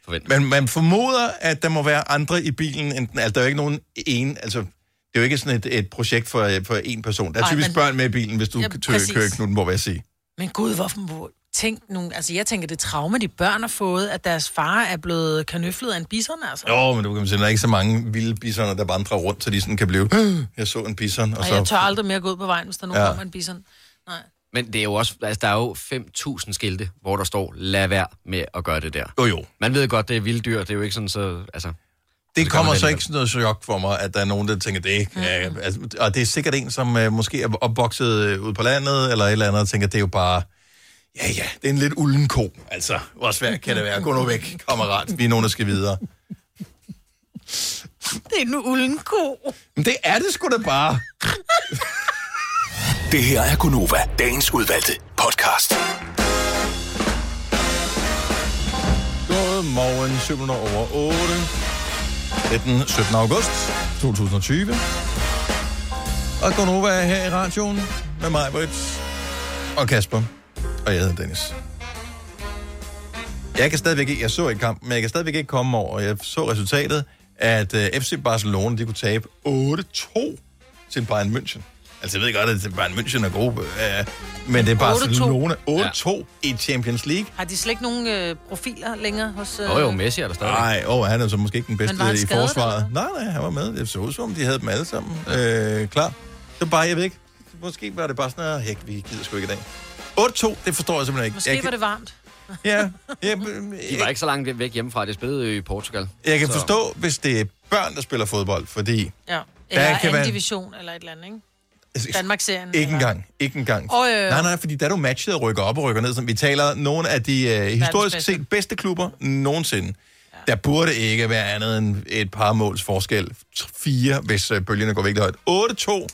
forvente. Men man formoder, at der må være andre i bilen, end den, altså der er jo ikke nogen en, altså det er jo ikke sådan et, et projekt for, for en person. Der er Nej, typisk men- børn med i bilen, hvis du Ja, præcis. kører Knuttenborg, vil jeg sige. Men gud, hvorfor må... Tænk nogle... Altså, jeg tænker, det traume, de børn har fået, at deres far er blevet kanøflet af en bison, altså. Jo, men du kan sige, der er ikke så mange vilde bisoner, der vandrer rundt, så de sådan kan blive, jeg så en bison, og Og så... jeg tør aldrig mere gå ud på vejen, hvis der nu ja. kommer en bison. Nej. Men det er jo også, altså, der er jo 5.000 skilte, hvor der står, lad være med at gøre det der. Jo, jo. Man ved godt, det er vilde dyr, det er jo ikke sådan, så... Altså, Det kommer så ikke sådan noget chok for mig, at der er nogen, der tænker, det ikke er, altså, og det er sikkert en, som uh, måske er opvokset øh, ude på landet, eller et eller andet, og tænker, det er jo bare, ja ja, det er en lidt ulden ko. Altså, hvor svært kan det være? Gå nu væk, kammerat. Vi er nogen, der skal videre. Det er en ulden ko. Men det er det sgu da bare. Det her er Gunova, dagens udvalgte podcast. Godmorgen, 7 over 8. Det er den 17. august 2020. Og Gunova er her i radioen med mig, Brits, og Kasper. Og jeg hedder Dennis. Jeg kan stadigvæk ikke, jeg så ikke kampen, men jeg kan stadigvæk ikke komme over. Jeg så resultatet, at øh, FC Barcelona, de kunne tabe 8-2 til Bayern München. Altså, jeg ved godt, at Bayern München er gode, uh, men det er 8-2. Barcelona 8-2 i Champions League. Har de slet ikke nogen øh, profiler længere hos... Øh... Jo, jo, Messi er der stadig. Nej, åh, han er så måske ikke den bedste i skadet, forsvaret. Nej, nej, han var med. Det så ud som, om, de havde dem alle sammen øh, klar. Så bare, jeg ved ikke. Måske var det bare sådan, at hæk, vi gider sgu ikke i dag. 8-2, det forstår jeg simpelthen ikke. Måske jeg, var det varmt. Ja, jeg, De var ikke så langt væk hjemmefra, det spillede i Portugal. jeg kan Så- forstå, hvis det er børn, der spiller fodbold, fordi Ja. Der Eller kan anden være- division, eller et eller andet, ikke? Danmark-serien. ikke eller... engang, ikke engang. Åh, jo, jo. Nej, nej, fordi der er du matchet og rykker op og rykker ned. Sådan, vi taler nogle af de øh, historisk bedste. set bedste klubber nogensinde. Ja. Der burde ikke være andet end et par måls forskel. Fire, hvis øh, bølgerne går virkelig højt. 8-2.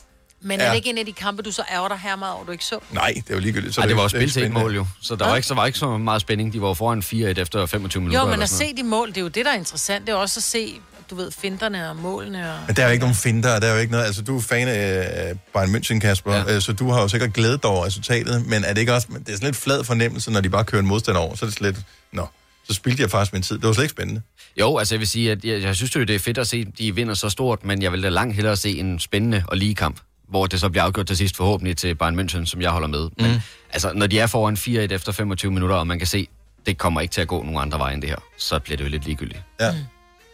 Men er Ja. det ikke en af de kampe, du så ærger dig her meget over, du ikke så? Nej, det er jo ligegyldigt. Så Ej, det var også spil til et spændende. mål jo. Så der var, ikke, så var ikke så meget spænding. De var foran 4-1 efter 25 minutter. Jo, men at se de mål, det er jo det, der er interessant. Det er også at se, du ved, finterne og målene. Og... Men der er jo ikke nogen finder, der er jo ikke noget... Altså, du er fan af øh, Bayern München, Kasper, ja. så du har jo sikkert glædet dig over resultatet, men er det ikke også... Det er sådan lidt flad fornemmelse, når de bare kører en modstander over, så er det slet... Nå, så spildte jeg faktisk min tid. Det var slet ikke spændende. Jo, altså jeg vil sige, at jeg, jeg synes jo, det er fedt at se, at de vinder så stort, men jeg vil da langt hellere se en spændende og lige kamp, hvor det så bliver afgjort til sidst forhåbentlig til Bayern München, som jeg holder med. Men Mm. altså, når de er foran 4-1 efter 25 minutter, og man kan se, det kommer ikke til at gå nogen andre veje end det her, så bliver det jo lidt ligegyldigt. Ja. Mm.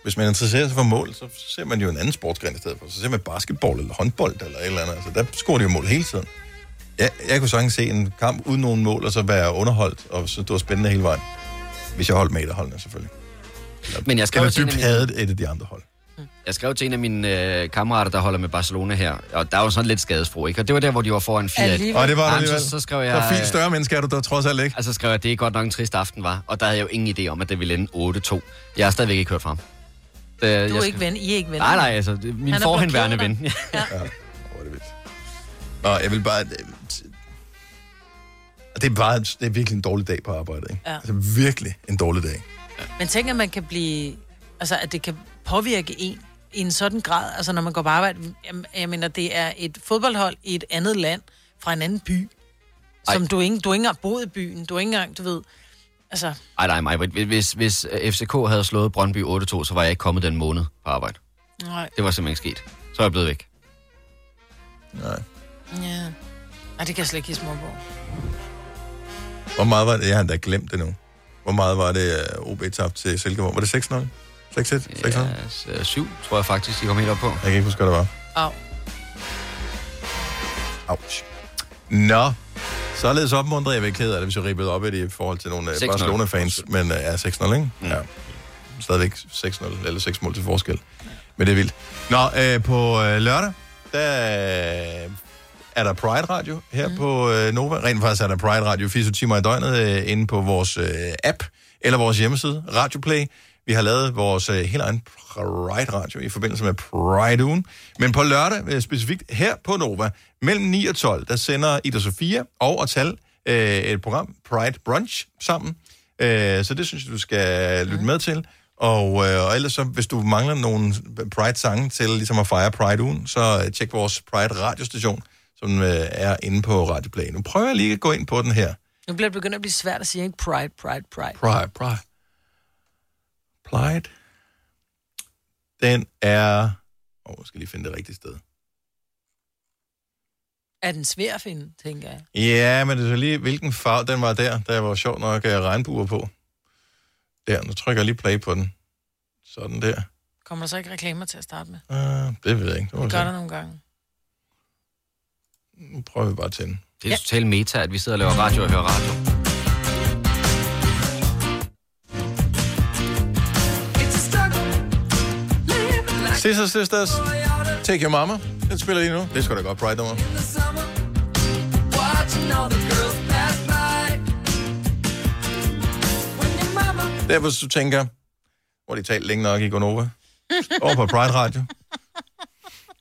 Hvis man interesserer sig for mål, så ser man jo en anden sportsgren i stedet for. Så ser man basketball eller håndbold eller et eller andet. Altså, der scorer de jo mål hele tiden. Jeg, jeg kunne sagtens se en kamp uden nogen mål, og så være underholdt, og så det var spændende hele vejen. Hvis jeg holdt med et af holdene, selvfølgelig. Men jeg skrev Eller dybt hadet et af de andre hold. Jeg skrev til en af mine øh, kammerater, der holder med Barcelona her, og der var sådan lidt skadesfro, ikke? Og det var der, hvor de var foran 4-1. Alligevel. Og det var der Jamen, alligevel. så, så skrev jeg... Så fint større menneske er du der trods alt ikke. Og så skrev jeg, at det er godt nok en trist aften, var. Og der havde jeg jo ingen idé om, at det ville ende 8-2. Jeg har stadigvæk ikke hørt fra ham. Det, Du jeg er skal- ikke ven, I er ikke venner. Nej, nej, altså, det min forhenværende ven. dig. Ja. Nå, jeg vil bare... Det er bare det er virkelig en dårlig dag på arbejdet, ikke? Ja. Altså virkelig en dårlig dag. Men tænk, at man kan blive... Altså, at det kan påvirke en i en sådan grad, altså når man går på arbejde. Jeg, jeg mener, det er et fodboldhold i et andet land, fra en anden by, som du ikke, du ikke engang boet i byen. Du er ikke engang, du ved... Altså, Ej, nej, mig. Hvis, hvis øh, FCK havde slået Brøndby 8-2, så var jeg ikke kommet den måned på arbejde. nej. Det var simpelthen ikke sket. Så er jeg blevet væk. Nej. Ja. Nej, det kan jeg slet ikke give små på. Hvor meget var det? Jeg har da glemt det nu. Hvor meget var det, uh, OB tabte til Silkeborg? Var det 6-0? 6-1? 6-0? Ja, 7 tror jeg faktisk, de kom helt op på. Jeg kan ikke huske, hvad det var. Au. Ouch. Nå, således opmuntret. Jeg vil ked af det, hvis jeg ribbede op i det i forhold til nogle 6-0. Barcelona-fans. Men uh, ja, 6-0, ikke? Ja. Stadigvæk 6-0, eller 6 mål til forskel. Men det er vildt. Nå, øh, på øh, lørdag, der øh, er der Pride Radio her mm. på øh, Nova. Rent faktisk er der Pride Radio 24 timer i døgnet øh, inde på vores øh, app eller vores hjemmeside, Radioplay. Vi har lavet vores øh, helt egen Pride Radio i forbindelse med Pride-ugen. Men på lørdag, øh, specifikt her på Nova, mellem 9 og 12, der sender Ida Sofia og Tal øh, et program, Pride Brunch, sammen. Øh, så det synes jeg, du skal lytte med til. Og, øh, og ellers så, hvis du mangler nogle Pride-sange til ligesom at fejre Pride-ugen, så øh, tjek vores Pride-radiostation, som øh, er inde på Radioplay. Nu prøver jeg lige at gå ind på den her. Nu bliver det begyndt at blive svært at sige, ikke? Pride, pride, pride. Pride, Pride. Pride. Den er... Åh, oh, jeg skal lige finde det rigtige sted. Er den svær at finde, tænker jeg. Ja, men det er så lige, hvilken farve den var der. Der var sjovt nok uh, regnbuer på. Der, nu trykker jeg lige play på den. Sådan der. Kommer der så ikke reklamer til at starte med? Uh, det ved jeg ikke. Det se. gør der nogle gange. Nu prøver vi bare at tænde. Det er totalt meta, at vi sidder og laver radio og hører radio. Sisters, Sisters. Take your mama. Den spiller lige nu. Det skal da godt Pride nummer. Der, hvis du tænker, hvor de talt længe nok i Gonova. Over på Pride Radio.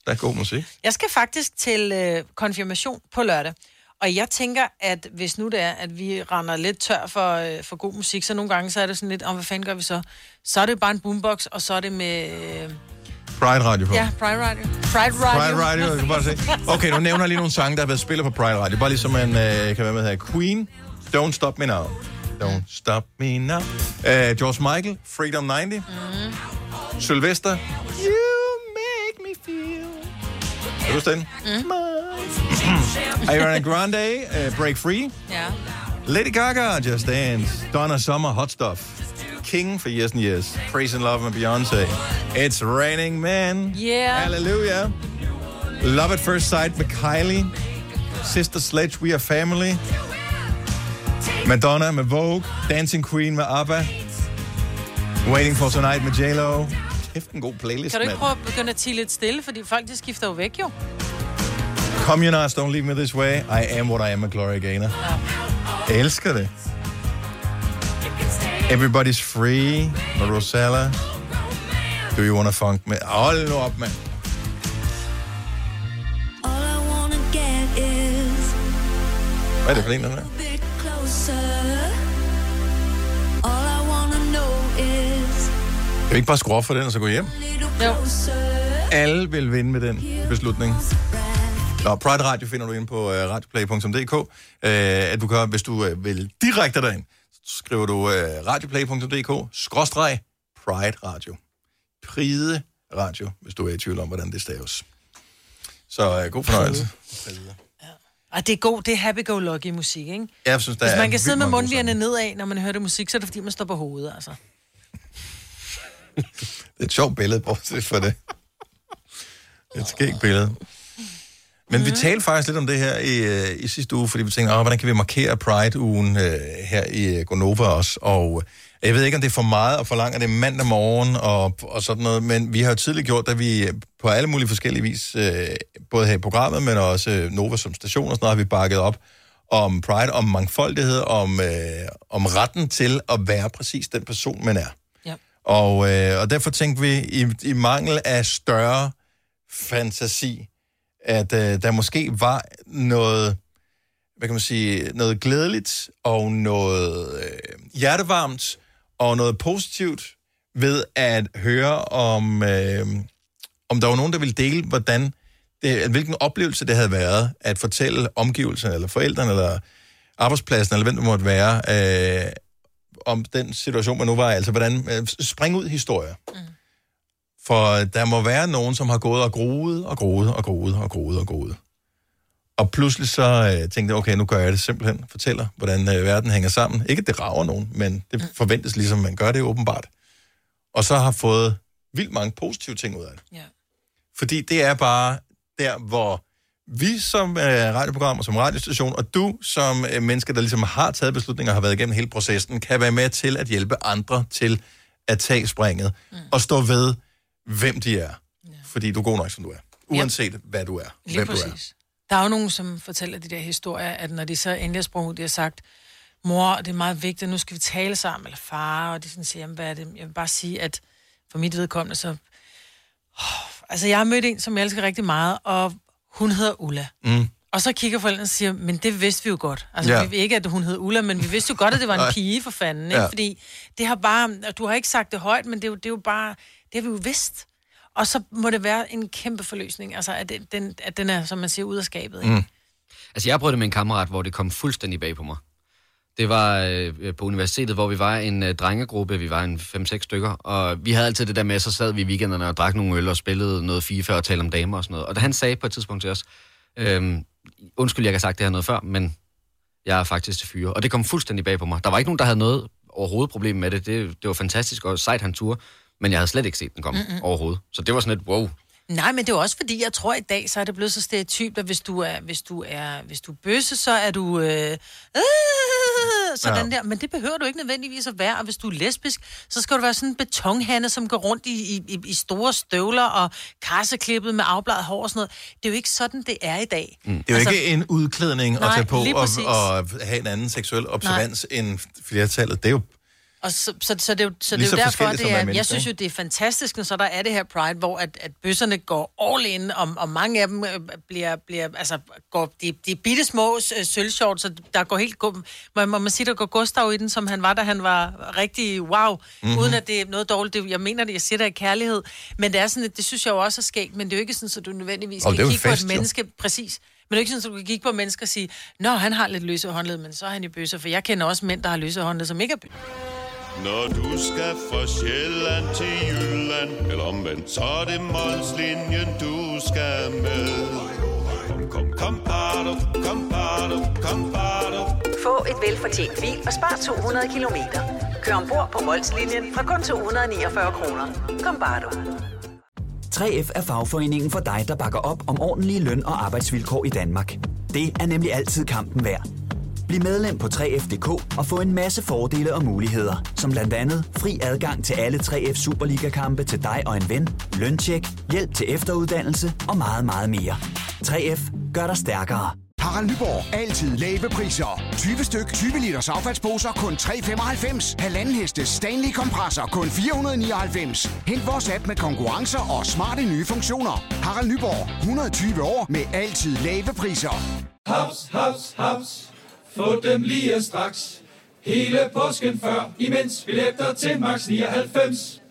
Der er god musik. Jeg skal faktisk til øh, konfirmation på lørdag. Og jeg tænker, at hvis nu det er, at vi render lidt tør for, øh, for god musik, så nogle gange så er det sådan lidt, om hvad fanden gør vi så? Så er det bare en boombox, og så er det med... Øh, Pride Radio på. ja, Pride Radio. Pride Radio. Pride Radio, jeg kan bare se. Okay, nu nævner jeg lige nogle sange, der har været spillet på Pride Radio. Bare ligesom man øh, kan være med her. Queen, Don't Stop Me Now. Don't Stop Me Now. Uh, George Michael, Freedom 90. Mm. Sylvester, You Make Me Feel. Kan du huske den? Mm. Ariana Grande, uh, Break Free. Ja. Lady Gaga, Just Dance. Donna Summer, Hot Stuff. King for Years and Years. Praise and Love med Beyoncé. It's Raining Men. Yeah. Hallelujah. Love at First Sight med Kylie. Sister Sledge, We Are Family. Madonna med Vogue. Dancing Queen med ABBA. Waiting for Tonight med J-Lo. Kæft en god playlist, Kan du ikke prøve at begynde at tige lidt stille, fordi folk de skifter jo væk jo. Communards, Don't Leave Me This Way. I Am What I Am med Gloria Gaynor. Jeg elsker det. Everybody's Free med Rosella. Do you wanna funk med? Hold nu op, mand. Hvad er det for en, den her? Kan vi ikke bare skrue op for den og så gå hjem? Jo. Alle vil vinde med den beslutning. Nå, Pride Radio finder du ind på uh, radioplay.dk. Uh, at du kan, hvis du uh, vil direkte derind, så skriver du uh, radioplay.dk, skråstreg, Pride Radio. Pride Radio, hvis du er i tvivl om, hvordan det staves. Så uh, god fornøjelse. Og det er god, det er happy-go-lucky musik, ikke? Jeg synes, der Hvis er man kan sidde med mundvigerne nedad, når man hører det musik, så er det fordi, man står på hovedet, altså. Det er et sjovt billede, bortset for det. Det er et skægt billede. Men vi talte faktisk lidt om det her i, øh, i sidste uge, fordi vi tænkte, hvordan kan vi markere Pride-ugen øh, her i øh, Gonova også? Og jeg ved ikke, om det er for meget at forlange, det mandag morgen og, og sådan noget, men vi har jo tidligere gjort, at vi øh, på alle mulige forskellige vis, øh, både her i programmet, men også øh, Nova som station og sådan noget, har vi bakket op om Pride, om mangfoldighed, om, øh, om retten til at være præcis den person, man er. Ja. Og, øh, og derfor tænkte vi, i, i mangel af større fantasi, at øh, der måske var noget, hvad kan man sige, noget glædeligt og noget øh, hjertevarmt og noget positivt ved at høre om, øh, om der var nogen, der ville dele, hvordan det, hvilken oplevelse det havde været at fortælle omgivelserne, eller forældrene, eller arbejdspladsen, eller hvem det måtte være, øh, om den situation, man nu var i. Altså, hvordan øh, spring ud historier. Mm. For der må være nogen, som har gået og groet og groet og groet og groet og groet. Og pludselig så øh, tænkte jeg, okay, nu gør jeg det simpelthen. Fortæller, hvordan øh, verden hænger sammen. Ikke, at det rager nogen, men det forventes ligesom, man gør det åbenbart. Og så har fået vildt mange positive ting ud af det. Ja. Fordi det er bare der, hvor vi som øh, radioprogram og som radiostation, og du som øh, mennesker, der ligesom har taget beslutninger og har været igennem hele processen, kan være med til at hjælpe andre til at tage springet mm. og stå ved, hvem de er. Ja. Fordi du er god nok, som du er. Uanset hvad du er. Lige hvem du er. Der er jo nogen, som fortæller de der historier, at når de så endelig sprunget ud, de har sagt, mor, det er meget vigtigt, nu skal vi tale sammen, eller far, og de sådan siger, jamen, hvad er det? Jeg vil bare sige, at for mit vedkommende, så... Oh, altså, jeg har mødt en, som jeg elsker rigtig meget, og hun hedder Ulla. Mm. Og så kigger forældrene og siger, men det vidste vi jo godt. Altså, Ja. vi, ikke at hun hed Ulla, men vi vidste jo godt, at det var en pige for fanden. Ikke? Ja. Fordi det har bare, du har ikke sagt det højt, men det er jo, det er jo bare, det har vi jo vidst. Og så må det være en kæmpe forløsning, altså at den, den, at den er, som man siger, ud af skabet. Ikke? Mm. Altså, jeg prøvede det med en kammerat, hvor det kom fuldstændig bag på mig. Det var øh, på universitetet, hvor vi var en øh, drengegruppe, vi var en 5-6 stykker, og vi havde altid det der med, så sad vi i weekenderne og drak nogle øl og spillede noget FIFA og talte om damer og sådan noget. Og da han sagde på et tidspunkt til os, øh, undskyld, jeg har sagt det her noget før, men jeg er faktisk til fyre. Og det kom fuldstændig bag på mig. Der var ikke nogen, der havde noget overhovedet problem med det. Det, det var fantastisk og sejt, han turde. Men jeg havde slet ikke set den komme Mm-mm. mm-hmm. overhovedet. Så det var sådan et wow. Nej, men det er også fordi, jeg tror i dag, så er det blevet så stereotypt, at hvis du er, hvis du er, hvis du er bøsse, så er du, øh, øh, sådan Ja. der. Men det behøver du ikke nødvendigvis at være. Og hvis du er lesbisk, så skal du være sådan en betonhande, som går rundt i, i, i- store støvler og karseklippet med afbladet hår og sådan noget. Det er jo ikke sådan, det er i dag. Mm. Det er jo altså, ikke en udklædning at nej, tage på og, og have en anden seksuel observans end flertallet. Det er jo Og så, så, så det er jo, så det er jo derfor, det er er, jeg synes jo, det er fantastisk, når så der er det her Pride, hvor at, at bøsserne går all in, og, og mange af dem øh, bliver, bliver altså, går, de, de er bitte små øh, sølvshorts, så der går helt, må, må man sige, der går Gustav i den, som han var, da han var rigtig wow, Mhm. mm-hmm. uden at det er noget dårligt. Det, jeg mener det, jeg siger det i kærlighed, men det er sådan, at det synes jeg jo også er skægt, men det er jo ikke sådan, at du nødvendigvis Og kan jo kigge på fest, et jo. menneske, præcis, men det er ikke sådan, at du kan kigge på mennesker og sige, nå, han har lidt løse håndled, men så er han i bøsser, for jeg kender også mænd, der har løse håndled, som ikke er bøsser. Når du skal fra Sjælland til Jylland Eller omvendt, så er det Molslinjen, du skal med Kom, kom, kom, bado, kom, bado, kom, bado. Få et velfortjent bil og spar 200 kilometer. Kør ombord på Molslinjen fra kun 249 kroner. Kom bare du. 3F er fagforeningen for dig, der bakker op om ordentlige løn- og arbejdsvilkår i Danmark. Det er nemlig altid kampen værd. Bliv medlem på 3F.dk og få en masse fordele og muligheder, som blandt andet fri adgang til alle 3F Superliga-kampe til dig og en ven, løntjek, hjælp til efteruddannelse og meget, meget mere. 3F gør dig stærkere. Harald Nyborg. Altid lave priser. 20 styk, 20 liters affaldsposer kun 3,95. Halvanden heste Stanley kompresser kun 499. Hent vores app med konkurrencer og smarte nye funktioner. Harald Nyborg. 120 år med altid lave priser. Haps, haps, haps. Få dem lige straks. Hele påsken før, imens billetter til max 99.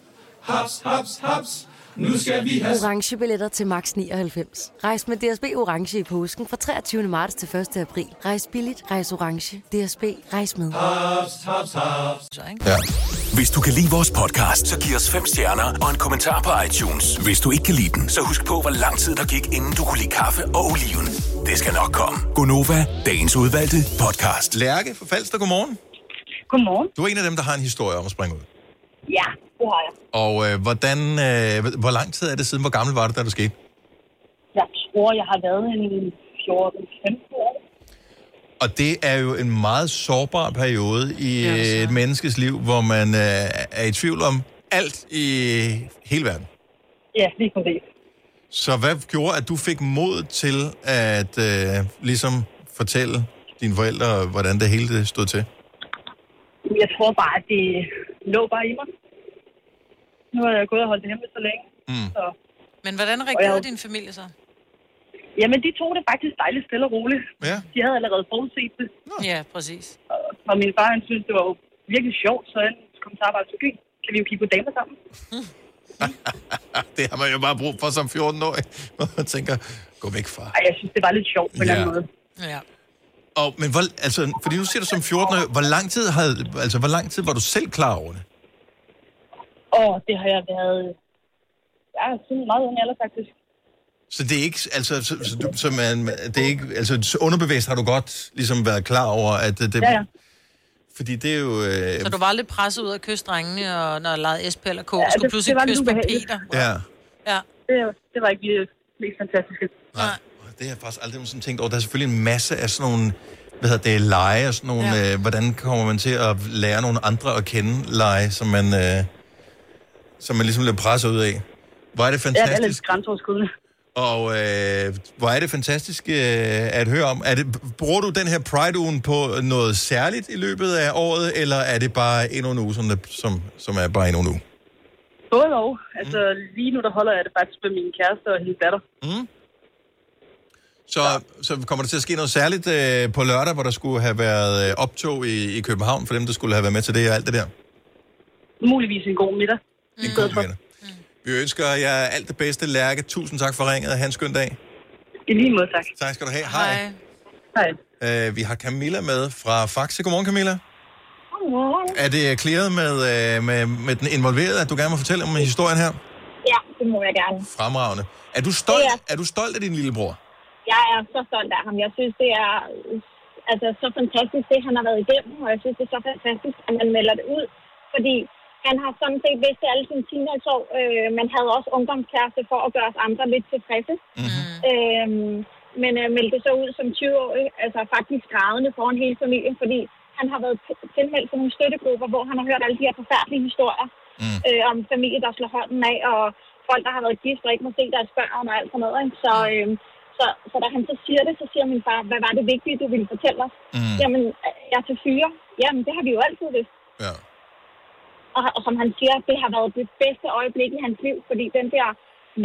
Haps, haps, haps. Nu skal vi have... Orange billetter til max 99. Rejs med DSB Orange i påsken fra 23. marts til 1. april. Rejs billigt, rejs orange. DSB, rejs med. Haps, haps, haps. Ja. Hvis du kan lide vores podcast, så giv os fem stjerner og en kommentar på iTunes. Hvis du ikke kan lide den, så husk på, hvor lang tid der gik, inden du kunne lide kaffe og oliven. Det skal nok komme. Gonova, dagens udvalgte podcast. Lærke fra Falster, godmorgen. Godmorgen. Du er en af dem, der har en historie om at springe ud. Ja, det har jeg. Og øh, hvordan, øh, hvor lang tid er det siden? Hvor gammel var det, da du skete? Jeg tror, jeg har været en 14-15 år. Og det er jo en meget sårbar periode i ja, et menneskes liv, hvor man øh, er i tvivl om alt i hele verden. Ja, lige præcis. Så hvad gjorde, at du fik mod til at øh, ligesom fortælle dine forældre, hvordan det hele det stod til? Jeg tror bare, at det lå bare i mig. Nu har jeg gået og holdt det hemmeligt så længe. Mm. Så, Men hvordan Og reagerede jeg- din familie så? jamen, de tog det faktisk dejligt stille og roligt. Ja. De havde allerede forudset det. Ja, præcis. Og min far, han synes, det var jo virkelig sjovt, så han kom til arbejde til byen. Kan vi jo kigge på damer sammen? Det har man jo bare brug for som 14-årig. Hvor man tænker, gå væk fra. Ej, jeg synes, det var lidt sjovt på en eller anden måde. Ja. Og, men hvor, altså, fordi nu siger du som 14 hvor lang tid havde, altså, hvor lang tid var du selv klar over det? Og det har jeg været... Ja, siden meget ung alder, faktisk. Så det er ikke, altså, så, så, du, så man, det er ikke, altså, så underbevidst har du godt ligesom været klar over, at det, Ja, ja. fordi det er jo, øh, Så du var aldrig presset ud at kysse drengene, og når jeg legede SP eller K, Ja, skulle det- pludselig det var lidt kysse med. Peter. ja, Ja. Det, det var ikke lige det mest fantastiske. nej, det har jeg faktisk aldrig sådan tænkt over. Der er selvfølgelig en masse af sådan nogle, hvad hedder det, lege og sådan nogle, ja. øh, hvordan kommer man til at lære nogle andre at kende lege, som man, øh, som man ligesom bliver presset ud af. Hvor er det Ja, det er fantastisk. lidt grænseoverskridende. Og øh, hvor er det fantastisk øh, at høre om. Er det, bruger du den her Pride-ugen på noget særligt i løbet af året, eller er det bare endnu en uge, som, som, som er bare endnu en uge? Både og. Altså, lige nu der holder jeg det faktisk med min kæreste og hendes datter. Mm. Så, så kommer der til at ske noget særligt øh, på lørdag, hvor der skulle have været øh, optog i, i København, for dem, der skulle have været med til det og alt det der? Muligvis en god middag. En god middag. Vi ønsker jer alt det bedste, Lærke. Tusind tak for ringet. Ha' en skøn dag. I lige måde, tak. Tak skal du have. Hej. Hej. Øh, vi har Camilla med fra Faxe. Godmorgen, Camilla. Godmorgen. Er det clearet med, øh, med, med den involverede, at du gerne må fortælle om historien her? Ja, det må jeg gerne. Fremragende. Er du stolt, Det er du stolt af din lillebror? Jeg er så stolt af ham. Jeg synes, det er altså, så fantastisk, det han har været igennem, og jeg synes, det er så fantastisk, at man melder det ud. Fordi han har sådan set vidst alle sine teenageår, øh, men havde også ungdomskæreste for at gøre os andre lidt tilfredse. Mm-hmm. Øhm, men øh, meldte så ud som 20-årig, altså faktisk grædende foran hele familien, fordi han har været tilmeldt til nogle støttegrupper, hvor han har hørt alle de her forfærdelige historier mm. øh, om familie, der slår hånden af, og folk, der har været gift og ikke må se deres børn og alt sådan noget. Ikke? Så, øh, så, så da han så siger det, så siger min far, hvad var det vigtige, du ville fortælle os? Mm. Jamen, øh, jeg er til fyre. Jamen, det har vi jo altid vidst. Ja. Og, og som han siger, det har været det bedste øjeblik i hans liv, fordi den der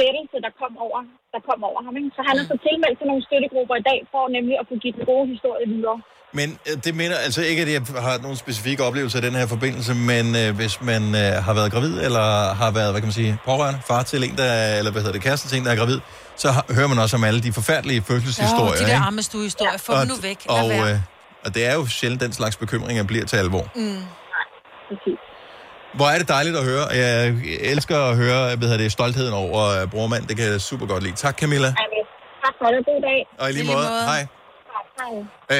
lettelse, der kom over, der kom over ham. Ikke? Så han er så tilmeldt til nogle støttegrupper i dag, for nemlig at kunne give den gode historie videre. Men øh, det mener altså ikke, at jeg har nogen specifikke oplevelser i den her forbindelse, men øh, hvis man øh, har været gravid, eller har været, hvad kan man sige, pårørende, far til en, der, er- eller hvad hedder det, kæreste til en, der er gravid, så har, hører man også om alle de forfærdelige fødselshistorier. Åh, de der ikke? armestuehistorier, få Og- dem nu væk. Og, være. øh, og det er jo sjældent, den slags bekymringer bliver til alvor. Mm. Hvor er det dejligt at høre. Jeg elsker at høre hvad hedder det, stoltheden over uh, brormand. Det kan jeg super godt lide. Tak, Camilla. Tak for det. God dag. Og i lige måde. Hej. Øh,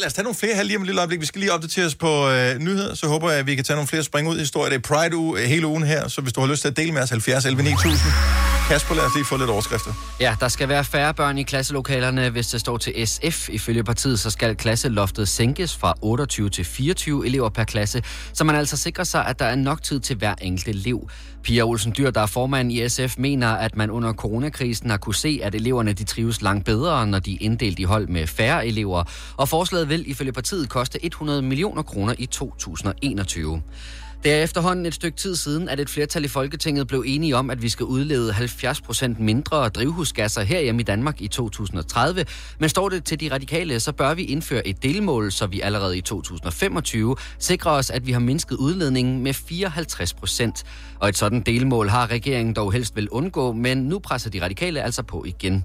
lad os tage nogle flere her lige om et lille øjeblik. Vi skal lige opdatere os på øh, nyheder, så håber jeg, at vi kan tage nogle flere spring ud i historier. Det er Pride uge, hele ugen her, så hvis du har lyst til at dele med os, 70 11 9000. Kasper, lad os lige få lidt overskrifter. Ja, der skal være færre børn i klasselokalerne. Hvis det står til SF ifølge partiet, så skal klasseloftet sænkes fra 28 til 24 elever per klasse, så man altså sikrer sig, at der er nok tid til hver enkelt elev. Pia Olsen Dyr, der er formand i SF, mener, at man under coronakrisen har kunne se, at eleverne de trives langt bedre, når de er inddelt i hold med færre elever. Og forslaget vil ifølge partiet koste 100 millioner kroner i 2021. Det er efterhånden et stykke tid siden, at et flertal i Folketinget blev enige om, at vi skal udlede 70% mindre drivhusgasser herhjemme i Danmark i 2030. Men står det til de radikale, så bør vi indføre et delmål, så vi allerede i 2025 sikrer os, at vi har mindsket udledningen med 54%. Og et sådan delmål har regeringen dog helst vil undgå, men nu presser de radikale altså på igen.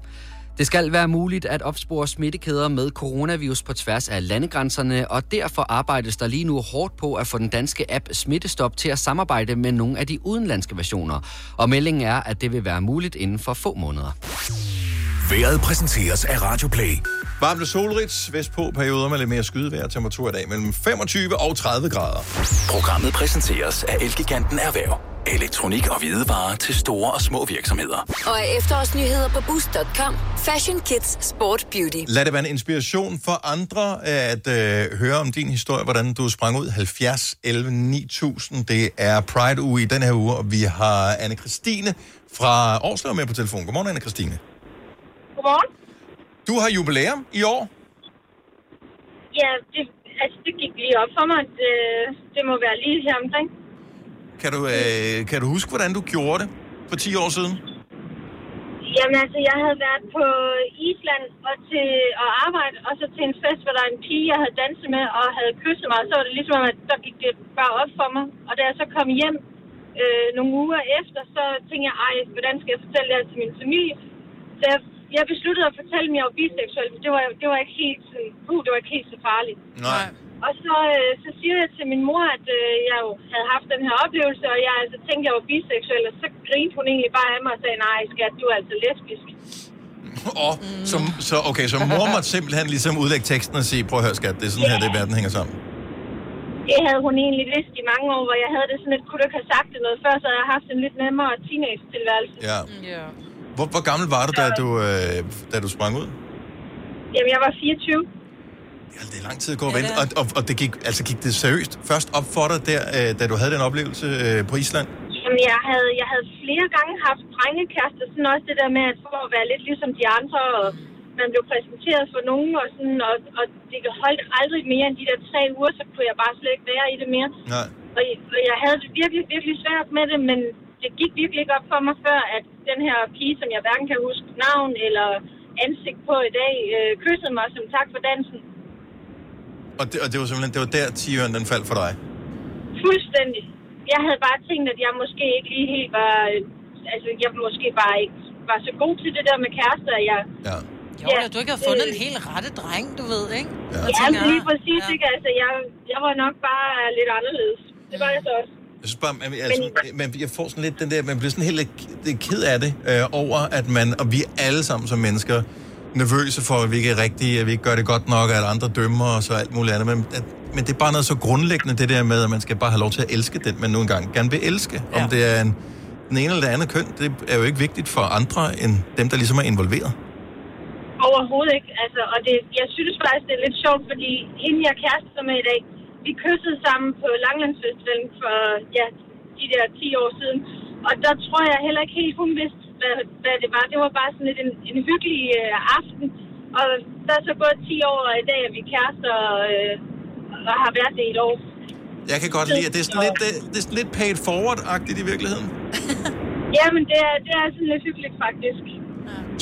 Det skal være muligt at opspore smittekæder med coronavirus på tværs af landegrænserne, og derfor arbejdes der lige nu hårdt på at få den danske app Smittestop til at samarbejde med nogle af de udenlandske versioner. Og meldingen er, at det vil være muligt inden for få måneder. Været præsenteres af Radio Play. Varmt og solrigt, vestpå perioder med lidt mere skydevejr. Temperatur i dag mellem 25 og 30 grader. Programmet præsenteres af Elgiganten Erhverv. Elektronik og hvidevarer til store og små virksomheder. Og af efterårsnyheder på boost.com. Fashion, kids, sport, beauty. Lad det være en inspiration for andre at øh, høre om din historie, hvordan du sprang ud 70 11 9000. Det er Pride uge i den her uge, og vi har anne Christine fra Årslev med på telefon. Godmorgen, anne Christine. Godmorgen. Du har jubilæum i år. Ja, det, altså, det gik lige op for mig. at, øh, Det, det må være lige her omkring. Kan du, øh, kan du huske, hvordan du gjorde det for 10 år siden? Jamen altså, jeg havde været på Island og til at arbejde, og så til en fest, hvor der er en pige, jeg havde danset med og havde kysset mig. Så var det ligesom, at der gik det bare op for mig. Og da jeg så kom hjem øh, nogle uger efter, så tænkte jeg, ej, hvordan skal jeg fortælle det her til min familie? Så jeg, jeg besluttede at fortælle, at jeg var biseksuel, for det var, det var ikke helt sådan, uh, det var ikke helt så farligt. Nej. Og så, øh, så siger jeg til min mor, at øh, jeg jo havde haft den her oplevelse, og jeg altså tænkte, at jeg var biseksuel, og så grinte hun egentlig bare af mig og sagde, nej skat, du er altså lesbisk. Og, så, så, okay, så mor måtte simpelthen ligesom udlægge teksten og sige, prøv at høre skat, det er sådan her, det verden hænger sammen. Det havde hun egentlig vidst i mange år, hvor jeg havde det sådan lidt, kunne du ikke have sagt det noget før, så havde jeg haft en lidt nemmere teenage-tilværelse. Ja. ja. Hvor, hvor gammel var du, da du, øh, da du sprang ud? Jamen, jeg var 24. Ja, det er lang tid at gå og vente. Og, og, og det gik, altså gik det seriøst først op for dig der, øh, da du havde den oplevelse øh, på Island? Jamen, jeg havde, jeg havde flere gange haft drengekærester, sådan også det der med, at for at være lidt ligesom de andre, og man blev præsenteret for nogen, og, sådan, og, og det holdt aldrig mere end de der tre uger, så kunne jeg bare slet ikke være i det mere. Nej. Og, jeg- og jeg havde det virkelig, virkelig svært med det, men det gik virkelig ikke op for mig før, at den her pige, som jeg hverken kan huske navn eller ansigt på i dag, øh, kyssede mig som tak for dansen. Og det, og det var simpelthen, det var der tiøren den faldt for dig. Fuldstændig. Jeg havde bare tænkt, at jeg måske ikke lige helt var... øh, Altså, jeg måske bare ikke var så god til det der med kærester. at Jeg, ja. Jo, ja, du ikke har fundet en helt rette dreng, du ved, ikke? Ja, ja men lige præcis, ja. ikke? Altså, jeg, jeg var nok bare lidt anderledes. Det var jeg så også. Jeg synes bare, man, altså, man, jeg får sådan lidt den der, man bliver sådan helt lidt- ked af det, øh, over at man, og vi er alle sammen som mennesker, nervøse for, at vi ikke er rigtige, at vi ikke gør det godt nok, at andre dømmer os og alt muligt andet. Men, at, men det er bare noget så grundlæggende, det der med, at man skal bare have lov til at elske den, man nu engang gerne vil elske. Ja. Om det er en, den ene eller det andet køn, det er jo ikke vigtigt for andre, end dem, der ligesom er involveret. Overhovedet ikke. Altså, og det, jeg synes faktisk, det er lidt sjovt, fordi hende, jeg er kærester med i dag, vi kyssede sammen på Langlandsfestivalen for ja, de der 10 år siden. Og der tror jeg heller ikke helt, hun vidste, hvad, hvad det var. Det var bare sådan lidt en, en hyggelig øh, aften. Og der er så gået 10 år, og i dag er vi kærester øh, og har været det i et år. Jeg kan godt lide, at det er sådan lidt, det, det er sådan lidt paid forward-agtigt i virkeligheden. Jamen, det er, det er sådan lidt hyggeligt, faktisk.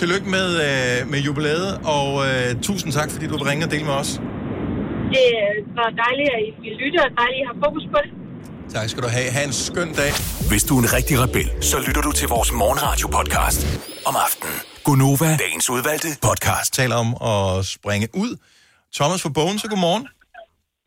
Tillykke med, øh, med jubilæet, og øh, tusind tak, fordi du vil ringe og dele med os. Det var dejligt, at I vil lytte, og dejligt, at I har fokus på det. Tak skal du have. Ha' en skøn dag. Hvis du er en rigtig rebel, så lytter du til vores morgenradio-podcast om aftenen. Gunova, dagens udvalgte podcast. taler om at springe ud. Thomas fra Bogen, så godmorgen.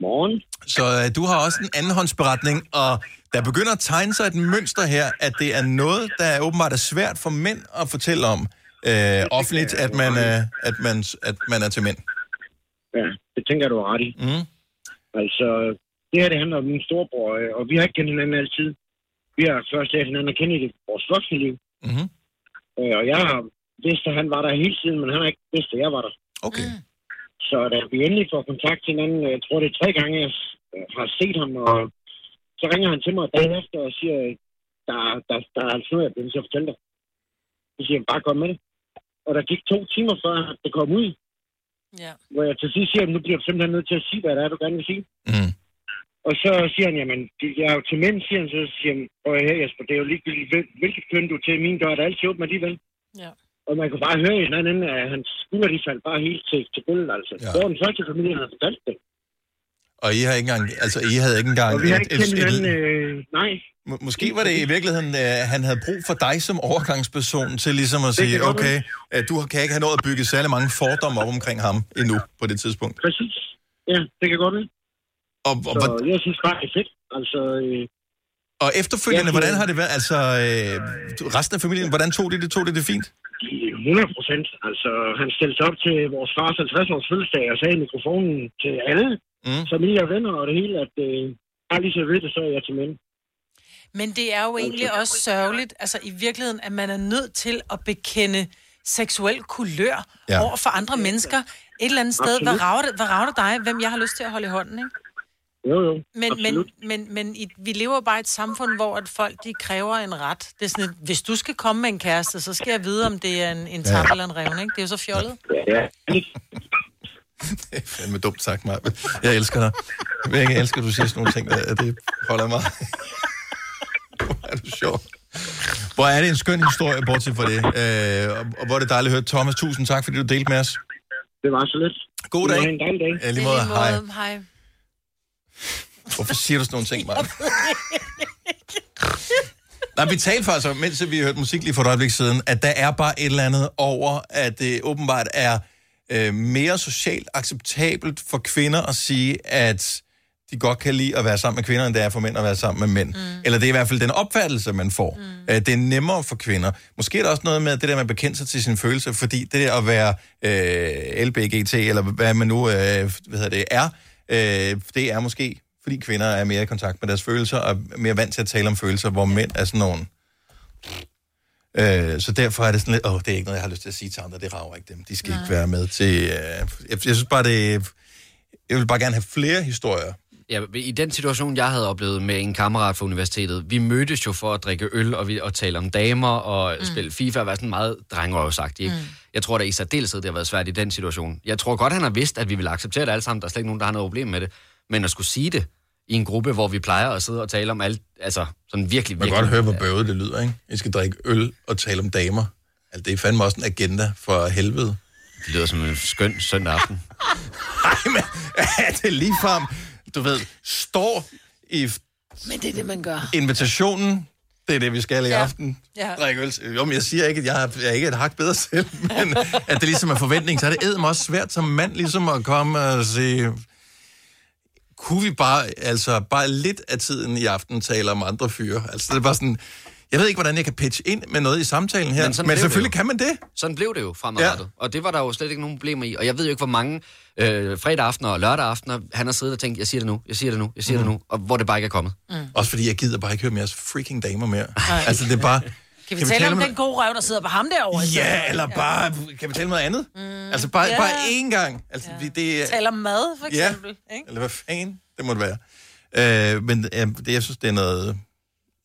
Morgen. Så øh, du har også en andenhåndsberetning, og der begynder at tegne sig et mønster her, at det er noget, der er åbenbart er svært for mænd at fortælle om øh, offentligt, at man, øh, at, man, at man er til mænd. Ja, det tænker du ret i. Mm. Altså, det her, det handler om min storebror, øh, og vi har ikke kendt hinanden altid. Vi har først lært hinanden at kende i det, vores voksne liv. Øh, og jeg har vidst, at han var der hele tiden, men han har ikke vidst, at jeg var der. Okay. Så da vi endelig får kontakt til hinanden, jeg tror det er tre gange, jeg øh, har set ham, og så ringer han til mig dagen efter og siger, der, der, der er altså noget, jeg bliver til at fortælle dig. Så siger han, bare kom med det. Og der gik to timer før, det kom ud. Ja. Hvor jeg til sidst siger, at nu bliver du simpelthen nødt til at sige, hvad det er, du gerne vil sige. Mm. Og så siger han, jamen, det- jeg er jo til mænd, siger han, så siger han, prøv at høre Jesper, det er jo ligegyldigt, hvil- hvilket køn du er til min dør, er der altid åbent alligevel. Ja. Og man kunne bare høre i den anden, at hans skulder, de faldt bare helt til, til gulvet, altså. Ja. Det var den første familie, der havde fortalt det. Og I har ikke engang, altså I havde ikke engang... Og vi har ikke kendt hinanden, øh, nej. Må- Måske var det i virkeligheden, at han havde brug for dig som overgangsperson til ligesom at Det sige, okay, at du kan ikke have nået at bygge særlig mange fordomme op omkring ham endnu på det tidspunkt. Præcis. Ja, det kan godt være. Og, og, Så hvor- jeg synes bare, det er fedt. Altså, øh, og efterfølgende, Ja, hvordan det- har det været? Altså, øh, resten af familien, hvordan tog de det? Tog de det fint? 100 procent. Altså, han stillede sig op til vores fars 50-års fødselsdag og sagde i mikrofonen til alle, mm. familie og venner og det hele, at øh, bare lige så ved det, så er jeg til mænd. Men det er jo egentlig også sørgeligt, altså i virkeligheden, at man er nødt til at bekende seksuel kulør Ja. ja. over for andre mennesker. Et eller andet sted, hvad Absolut. rager, det, hvad rager det dig, hvem jeg har lyst til at holde i hånden, ikke? Jo, jo. Men, men, absolut. men, men i, vi lever bare i et samfund, hvor at folk de kræver en ret. Det er sådan, et, hvis du skal komme med en kæreste, så skal jeg vide, om det er en, en tap Ja. eller en revne, ikke? Det er jo så fjollet. Ja, Det er fandme dumt sagt, mig. Jeg elsker dig. Jeg elsker, at du siger sådan nogle ting. der. Det holder mig. Hvor er du sjov. Hvor er det en skøn historie, bortset fra det. Øh, og- hvor er det dejligt at høre. Thomas, tusind tak, fordi du delte med os. Det var så lidt. God dag. have en dejlig dag. Ja, lige måde. Hej. Hej. Hvorfor siger du sådan nogle ting, Maja? Nej, vi talte faktisk om, mens vi hørte musik lige for et øjeblik siden, at der er bare et eller andet over, at det åbenbart er øh, mere socialt acceptabelt for kvinder at sige, at de godt kan lide at være sammen med kvinder, end det er for mænd at være sammen med mænd. Mm. Eller det er i hvert fald den opfattelse, man får. Mm. Øh, det er nemmere for kvinder. Måske er der også noget med det der med at bekende sig til sine følelser, fordi det der at være øh, LBGT, eller hvad man nu øh, hvad hedder det, er, øh, det er måske, fordi kvinder er mere i kontakt med deres følelser, og er mere vant til at tale om følelser, hvor mænd er sådan nogle... Øh, så derfor er det sådan lidt, åh, det er ikke noget, jeg har lyst til at sige til andre, det rager ikke dem. De skal Nej. ikke være med til... Øh, jeg, jeg synes bare, det... Jeg vil bare gerne have flere historier. Ja, i den situation, jeg havde oplevet med en kammerat fra universitetet, vi mødtes jo for at drikke øl og, vi, og tale om damer og mm. spille FIFA og være sådan meget drengerøvsagtig. Ikke? Mm. Jeg tror da i særdeleshed, det har været svært i den situation. Jeg tror godt, han har vidst, at vi vil acceptere det alle sammen. Der er slet ikke nogen, der har noget problem med det. Men at skulle sige det i en gruppe, hvor vi plejer at sidde og tale om alt, altså sådan virkelig, Man virkelig... kan godt høre, hvor bøvet det lyder, ikke? I skal drikke øl og tale om damer. Altså, det er fandme også en agenda for helvede. Det lyder som en skøn søndag aften. Nej, men er det ligefrem, du ved, står i Men det er det, man gør. invitationen, det er det, vi skal i Ja. aften. Ja. Drikke øl. Jo, men jeg siger ikke, at jeg er, jeg er ikke et hak bedre selv, men at det ligesom er forventning, så er det edderm også svært som mand ligesom at komme og sige, kunne vi bare, altså bare lidt af tiden i aften tale om andre fyre? Altså det er bare sådan, jeg ved ikke, hvordan jeg kan pitche ind med noget i samtalen her, men, sådan men selvfølgelig kan man det. Sådan blev det jo fremadrettet. Ja. Og det var der jo slet ikke nogen problemer i. Og jeg ved jo ikke, hvor mange øh, fredag aftener og lørdag aftener, han har siddet og tænkt, jeg siger det nu, jeg siger det nu, jeg siger mm. det nu, og hvor det bare ikke er kommet. Mm. Også fordi jeg gider bare ikke høre mere freaking damer mere. Altså det er bare... Kan vi tale om den gode røv, der sidder på ham derovre? Ja, eller bare, kan vi tale om noget andet? Mm. Altså bare, Ja. bare én gang. Altså, vi, det, er- Taler om mad, for Ja. eksempel. Ikke? Eller hvad fanden det må det være. Øh, men øh, det, jeg synes, det er noget,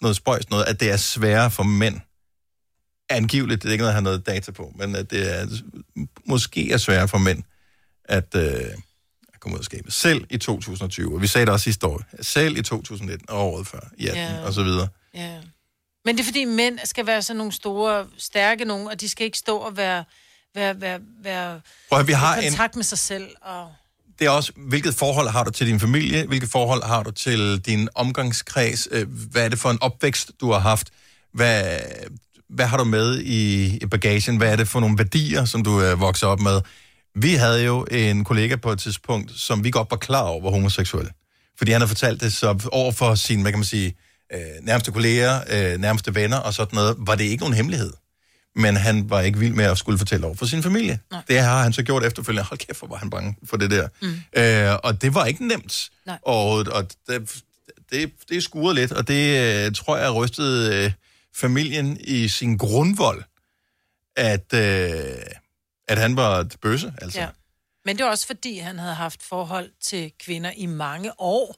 noget spøjs noget, at det er sværere for mænd. Angiveligt, det er ikke noget, jeg har noget data på, men at det er, måske er sværere for mænd at, øh, at komme ud af skabet. Selv i 2020, og vi sagde det også sidste år, selv i 2019 og året før, i 18 Ja. og så videre. Ja. Men det er fordi mænd skal være sådan nogle store, stærke nogen, og de skal ikke stå og være, være, være, være Prøv vi har i en, kontakt med sig selv. Og... det er også, hvilket forhold har du til din familie, hvilket forhold har du til din omgangskreds, øh, hvad er det for en opvækst, du har haft, hvad, hvad har du med i, bagagen, hvad er det for nogle værdier, som du er vokset op med. Vi havde jo en kollega på et tidspunkt, som vi godt var klar over var homoseksuel, fordi han har fortalt det så over for sine, hvad kan man sige, øh, nærmeste kolleger, øh, nærmeste venner og sådan noget, var det ikke nogen hemmelighed. Men han var ikke vild med at skulle fortælle over for sin familie. Nej. Det har han så gjort efterfølgende. Hold kæft, hvor var han bange for det der. Mm. Øh, og det var ikke nemt. Nej. Og, og det, det, det skurede lidt, og det øh, tror jeg rystede øh, familien i sin grundvold. at, øh, at han var et bøsse, altså. Ja. Men det var også fordi, han havde haft forhold til kvinder i mange år.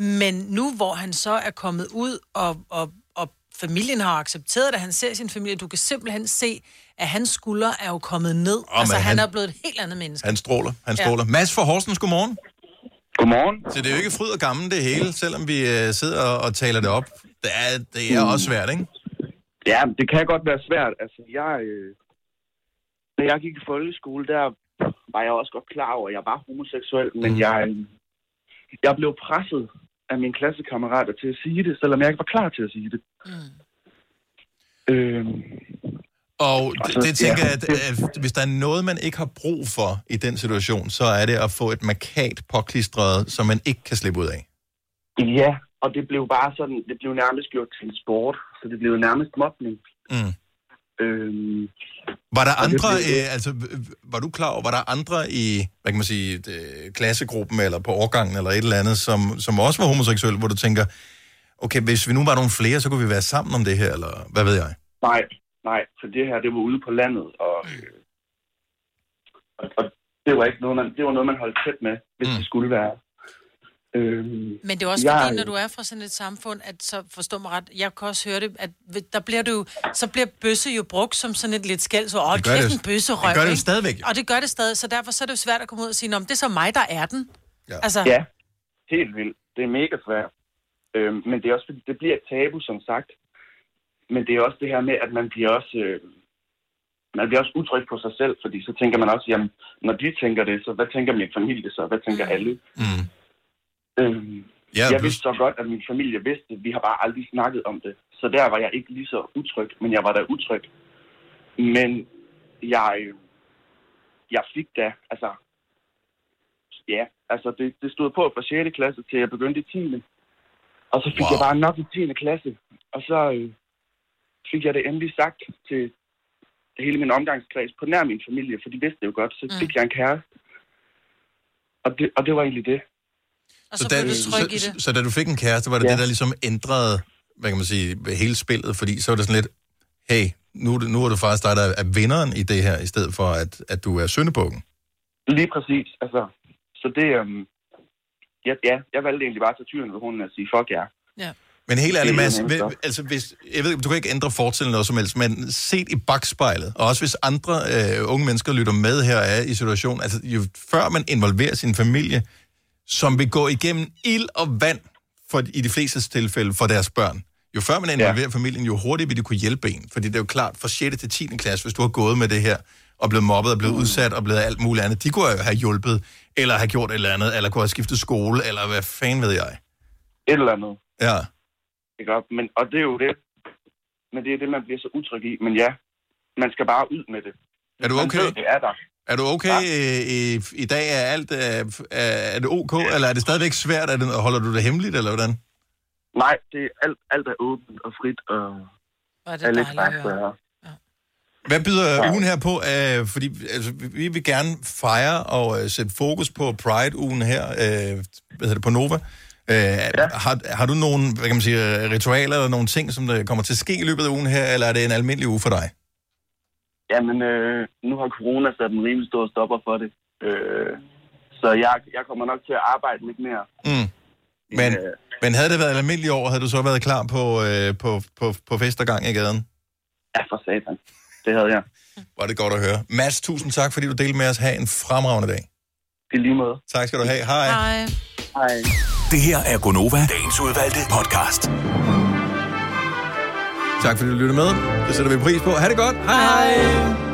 Men nu, hvor han så er kommet ud, og, og, og familien har accepteret det, han ser sin familie, du kan simpelthen se, at hans skuldre er jo kommet ned. Åh, altså, han, han- er blevet et helt andet menneske. Han stråler, han stråler. Ja. Mads fra Horsens, godmorgen. Godmorgen. Så det er jo ikke fryd og gammel det hele, selvom vi øh, sidder og, og taler det op. Det er, det er også svært, ikke? Ja, det kan godt være svært. Altså, jeg, øh, da jeg gik i folkeskole, der var jeg også godt klar over, at jeg var homoseksuel, men jeg, øh, jeg blev presset af mine klassekammerater til at sige det, selvom jeg ikke var klar til at sige det. Mm. Øh, Og det, så- det tænker ja. jeg, at, at hvis der er noget, man ikke har brug for i den situation, så er det at få et markat påklistret, som man ikke kan slippe ud af. ja, og det blev bare sådan, det blev nærmest gjort til en sport, så det blev nærmest mobning. Mm. Øh, Var der det andre, blev- øh, altså, var du klar over, var der andre i, hvad kan man sige, øh, klassegruppen eller på årgangen eller et eller andet, som, som også var homoseksuelle, hvor du tænker, okay, hvis vi nu var nogle flere, så kunne vi være sammen om det her, eller hvad ved jeg? Nej, nej, for det her, det var ude på landet, og, øh, og, og det var ikke noget, man, det var noget, man holdt tæt med, hvis mm. det skulle være. Øhm, Men det er også jeg, fordi, når du er fra sådan et samfund, at så forstå mig ret, jeg kan også høre det, at der bliver du, så bliver bøsse jo brugt som sådan et lidt skæld, så åh, Det gør kæft det- en bøsse det gør det jo stadigvæk. Og det gør det stadig, så derfor så er det jo svært at komme ud og sige, om det er så mig, der er den. Ja. Altså, Ja, helt vildt. Det er mega svært. Øhm, men det er også fordi, det bliver et tabu, som sagt. Men det er også det her med, at man bliver også... Øh, man bliver også utryg på sig selv, fordi så tænker man også, jamen, når de tænker det, så hvad tænker min familie så? Hvad tænker alle? Mm. Øhm, Ja, jeg plus- vidste så godt, at min familie vidste det. Vi har bare aldrig snakket om det. Så der var jeg ikke lige så utryg, men jeg var da utryg. Men jeg, jeg fik da, altså, ja, altså det, det stod på fra 6. klasse til jeg begyndte i 10. Og så fik wow. jeg bare nok i 10. klasse. Og så øh, fik jeg det endelig sagt til hele min omgangskreds på nær min familie, for de vidste det jo godt. Så fik jeg en kæreste. Og det, og det var egentlig det. Og så, da, så, så, så da du fik en kæreste, var det ja. det, der ligesom ændrede, hvad kan man sige, hele spillet, fordi så var det sådan lidt, hey, nu, er det- nu er det faktisk dig, der er vinderen i det her, i stedet for, at, at du er syndebukken. Lige præcis. Altså, så det, øhm, ja, ja, jeg valgte egentlig bare at tage tyren ved hunden og sige, fuck ja. Ja. Men helt ærligt, Det Mads, så. altså hvis, jeg ved, du kan ikke ændre fortiden noget som helst, men set i bagspejlet, og også hvis andre øh, unge mennesker lytter med her er i situationen, altså jo før man involverer sin familie, som vil gå igennem ild og vand for, i de fleste tilfælde for deres børn, jo før man involverer ja. familien, jo hurtigere vil de kunne hjælpe en. Fordi det er jo klart, fra 6. til 10. klasse, hvis du har gået med det her, og blevet mobbet og blevet mm. udsat og blevet alt muligt andet, de kunne jo have hjulpet, eller have gjort et eller andet, eller kunne have skiftet skole, eller hvad fanden ved jeg. Et eller andet. Ja. Ikke op? Men, og det er jo det. Men det er det, man bliver så utryg i. Men ja, man skal bare ud med det. Er du Man okay? ved, det er der. Er du okay ja. i, i dag? Er alt er, er, er det ok, eller er det stadigvæk svært? Er det, holder du det hemmeligt, eller hvordan? Nej, det er alt, alt er åbent og frit, og er det alle høre. her. Hvad byder ja. ugen her på? Uh, fordi altså, vi- vi vil gerne fejre og uh, sætte fokus på Pride-ugen her uh, hvad hedder det, på Nova. Ja. har, har du nogle hvad kan man sige, øh, ritualer eller nogle ting, som der kommer til at ske i løbet af ugen her, eller er det en almindelig uge for dig? Jamen, øh, nu har corona sat en rimelig stor stopper for det. Øh, så jeg, jeg kommer nok til at arbejde lidt mere. Mm. Men, uh, men havde det været et almindeligt år, havde du så været klar på, uh, på, på, på fest og gang i gaden? Ja, for satan. Det havde jeg. Var det godt at høre. Mads, tusind tak, fordi du delte med os. Ha' en fremragende dag. I lige måde. Tak skal du have. Hej. Hej. Hej. Det her er Gonova, dagens udvalgte podcast. Tak fordi du lyttede med. Det sætter vi pris på. Ha' det godt. Hej hej.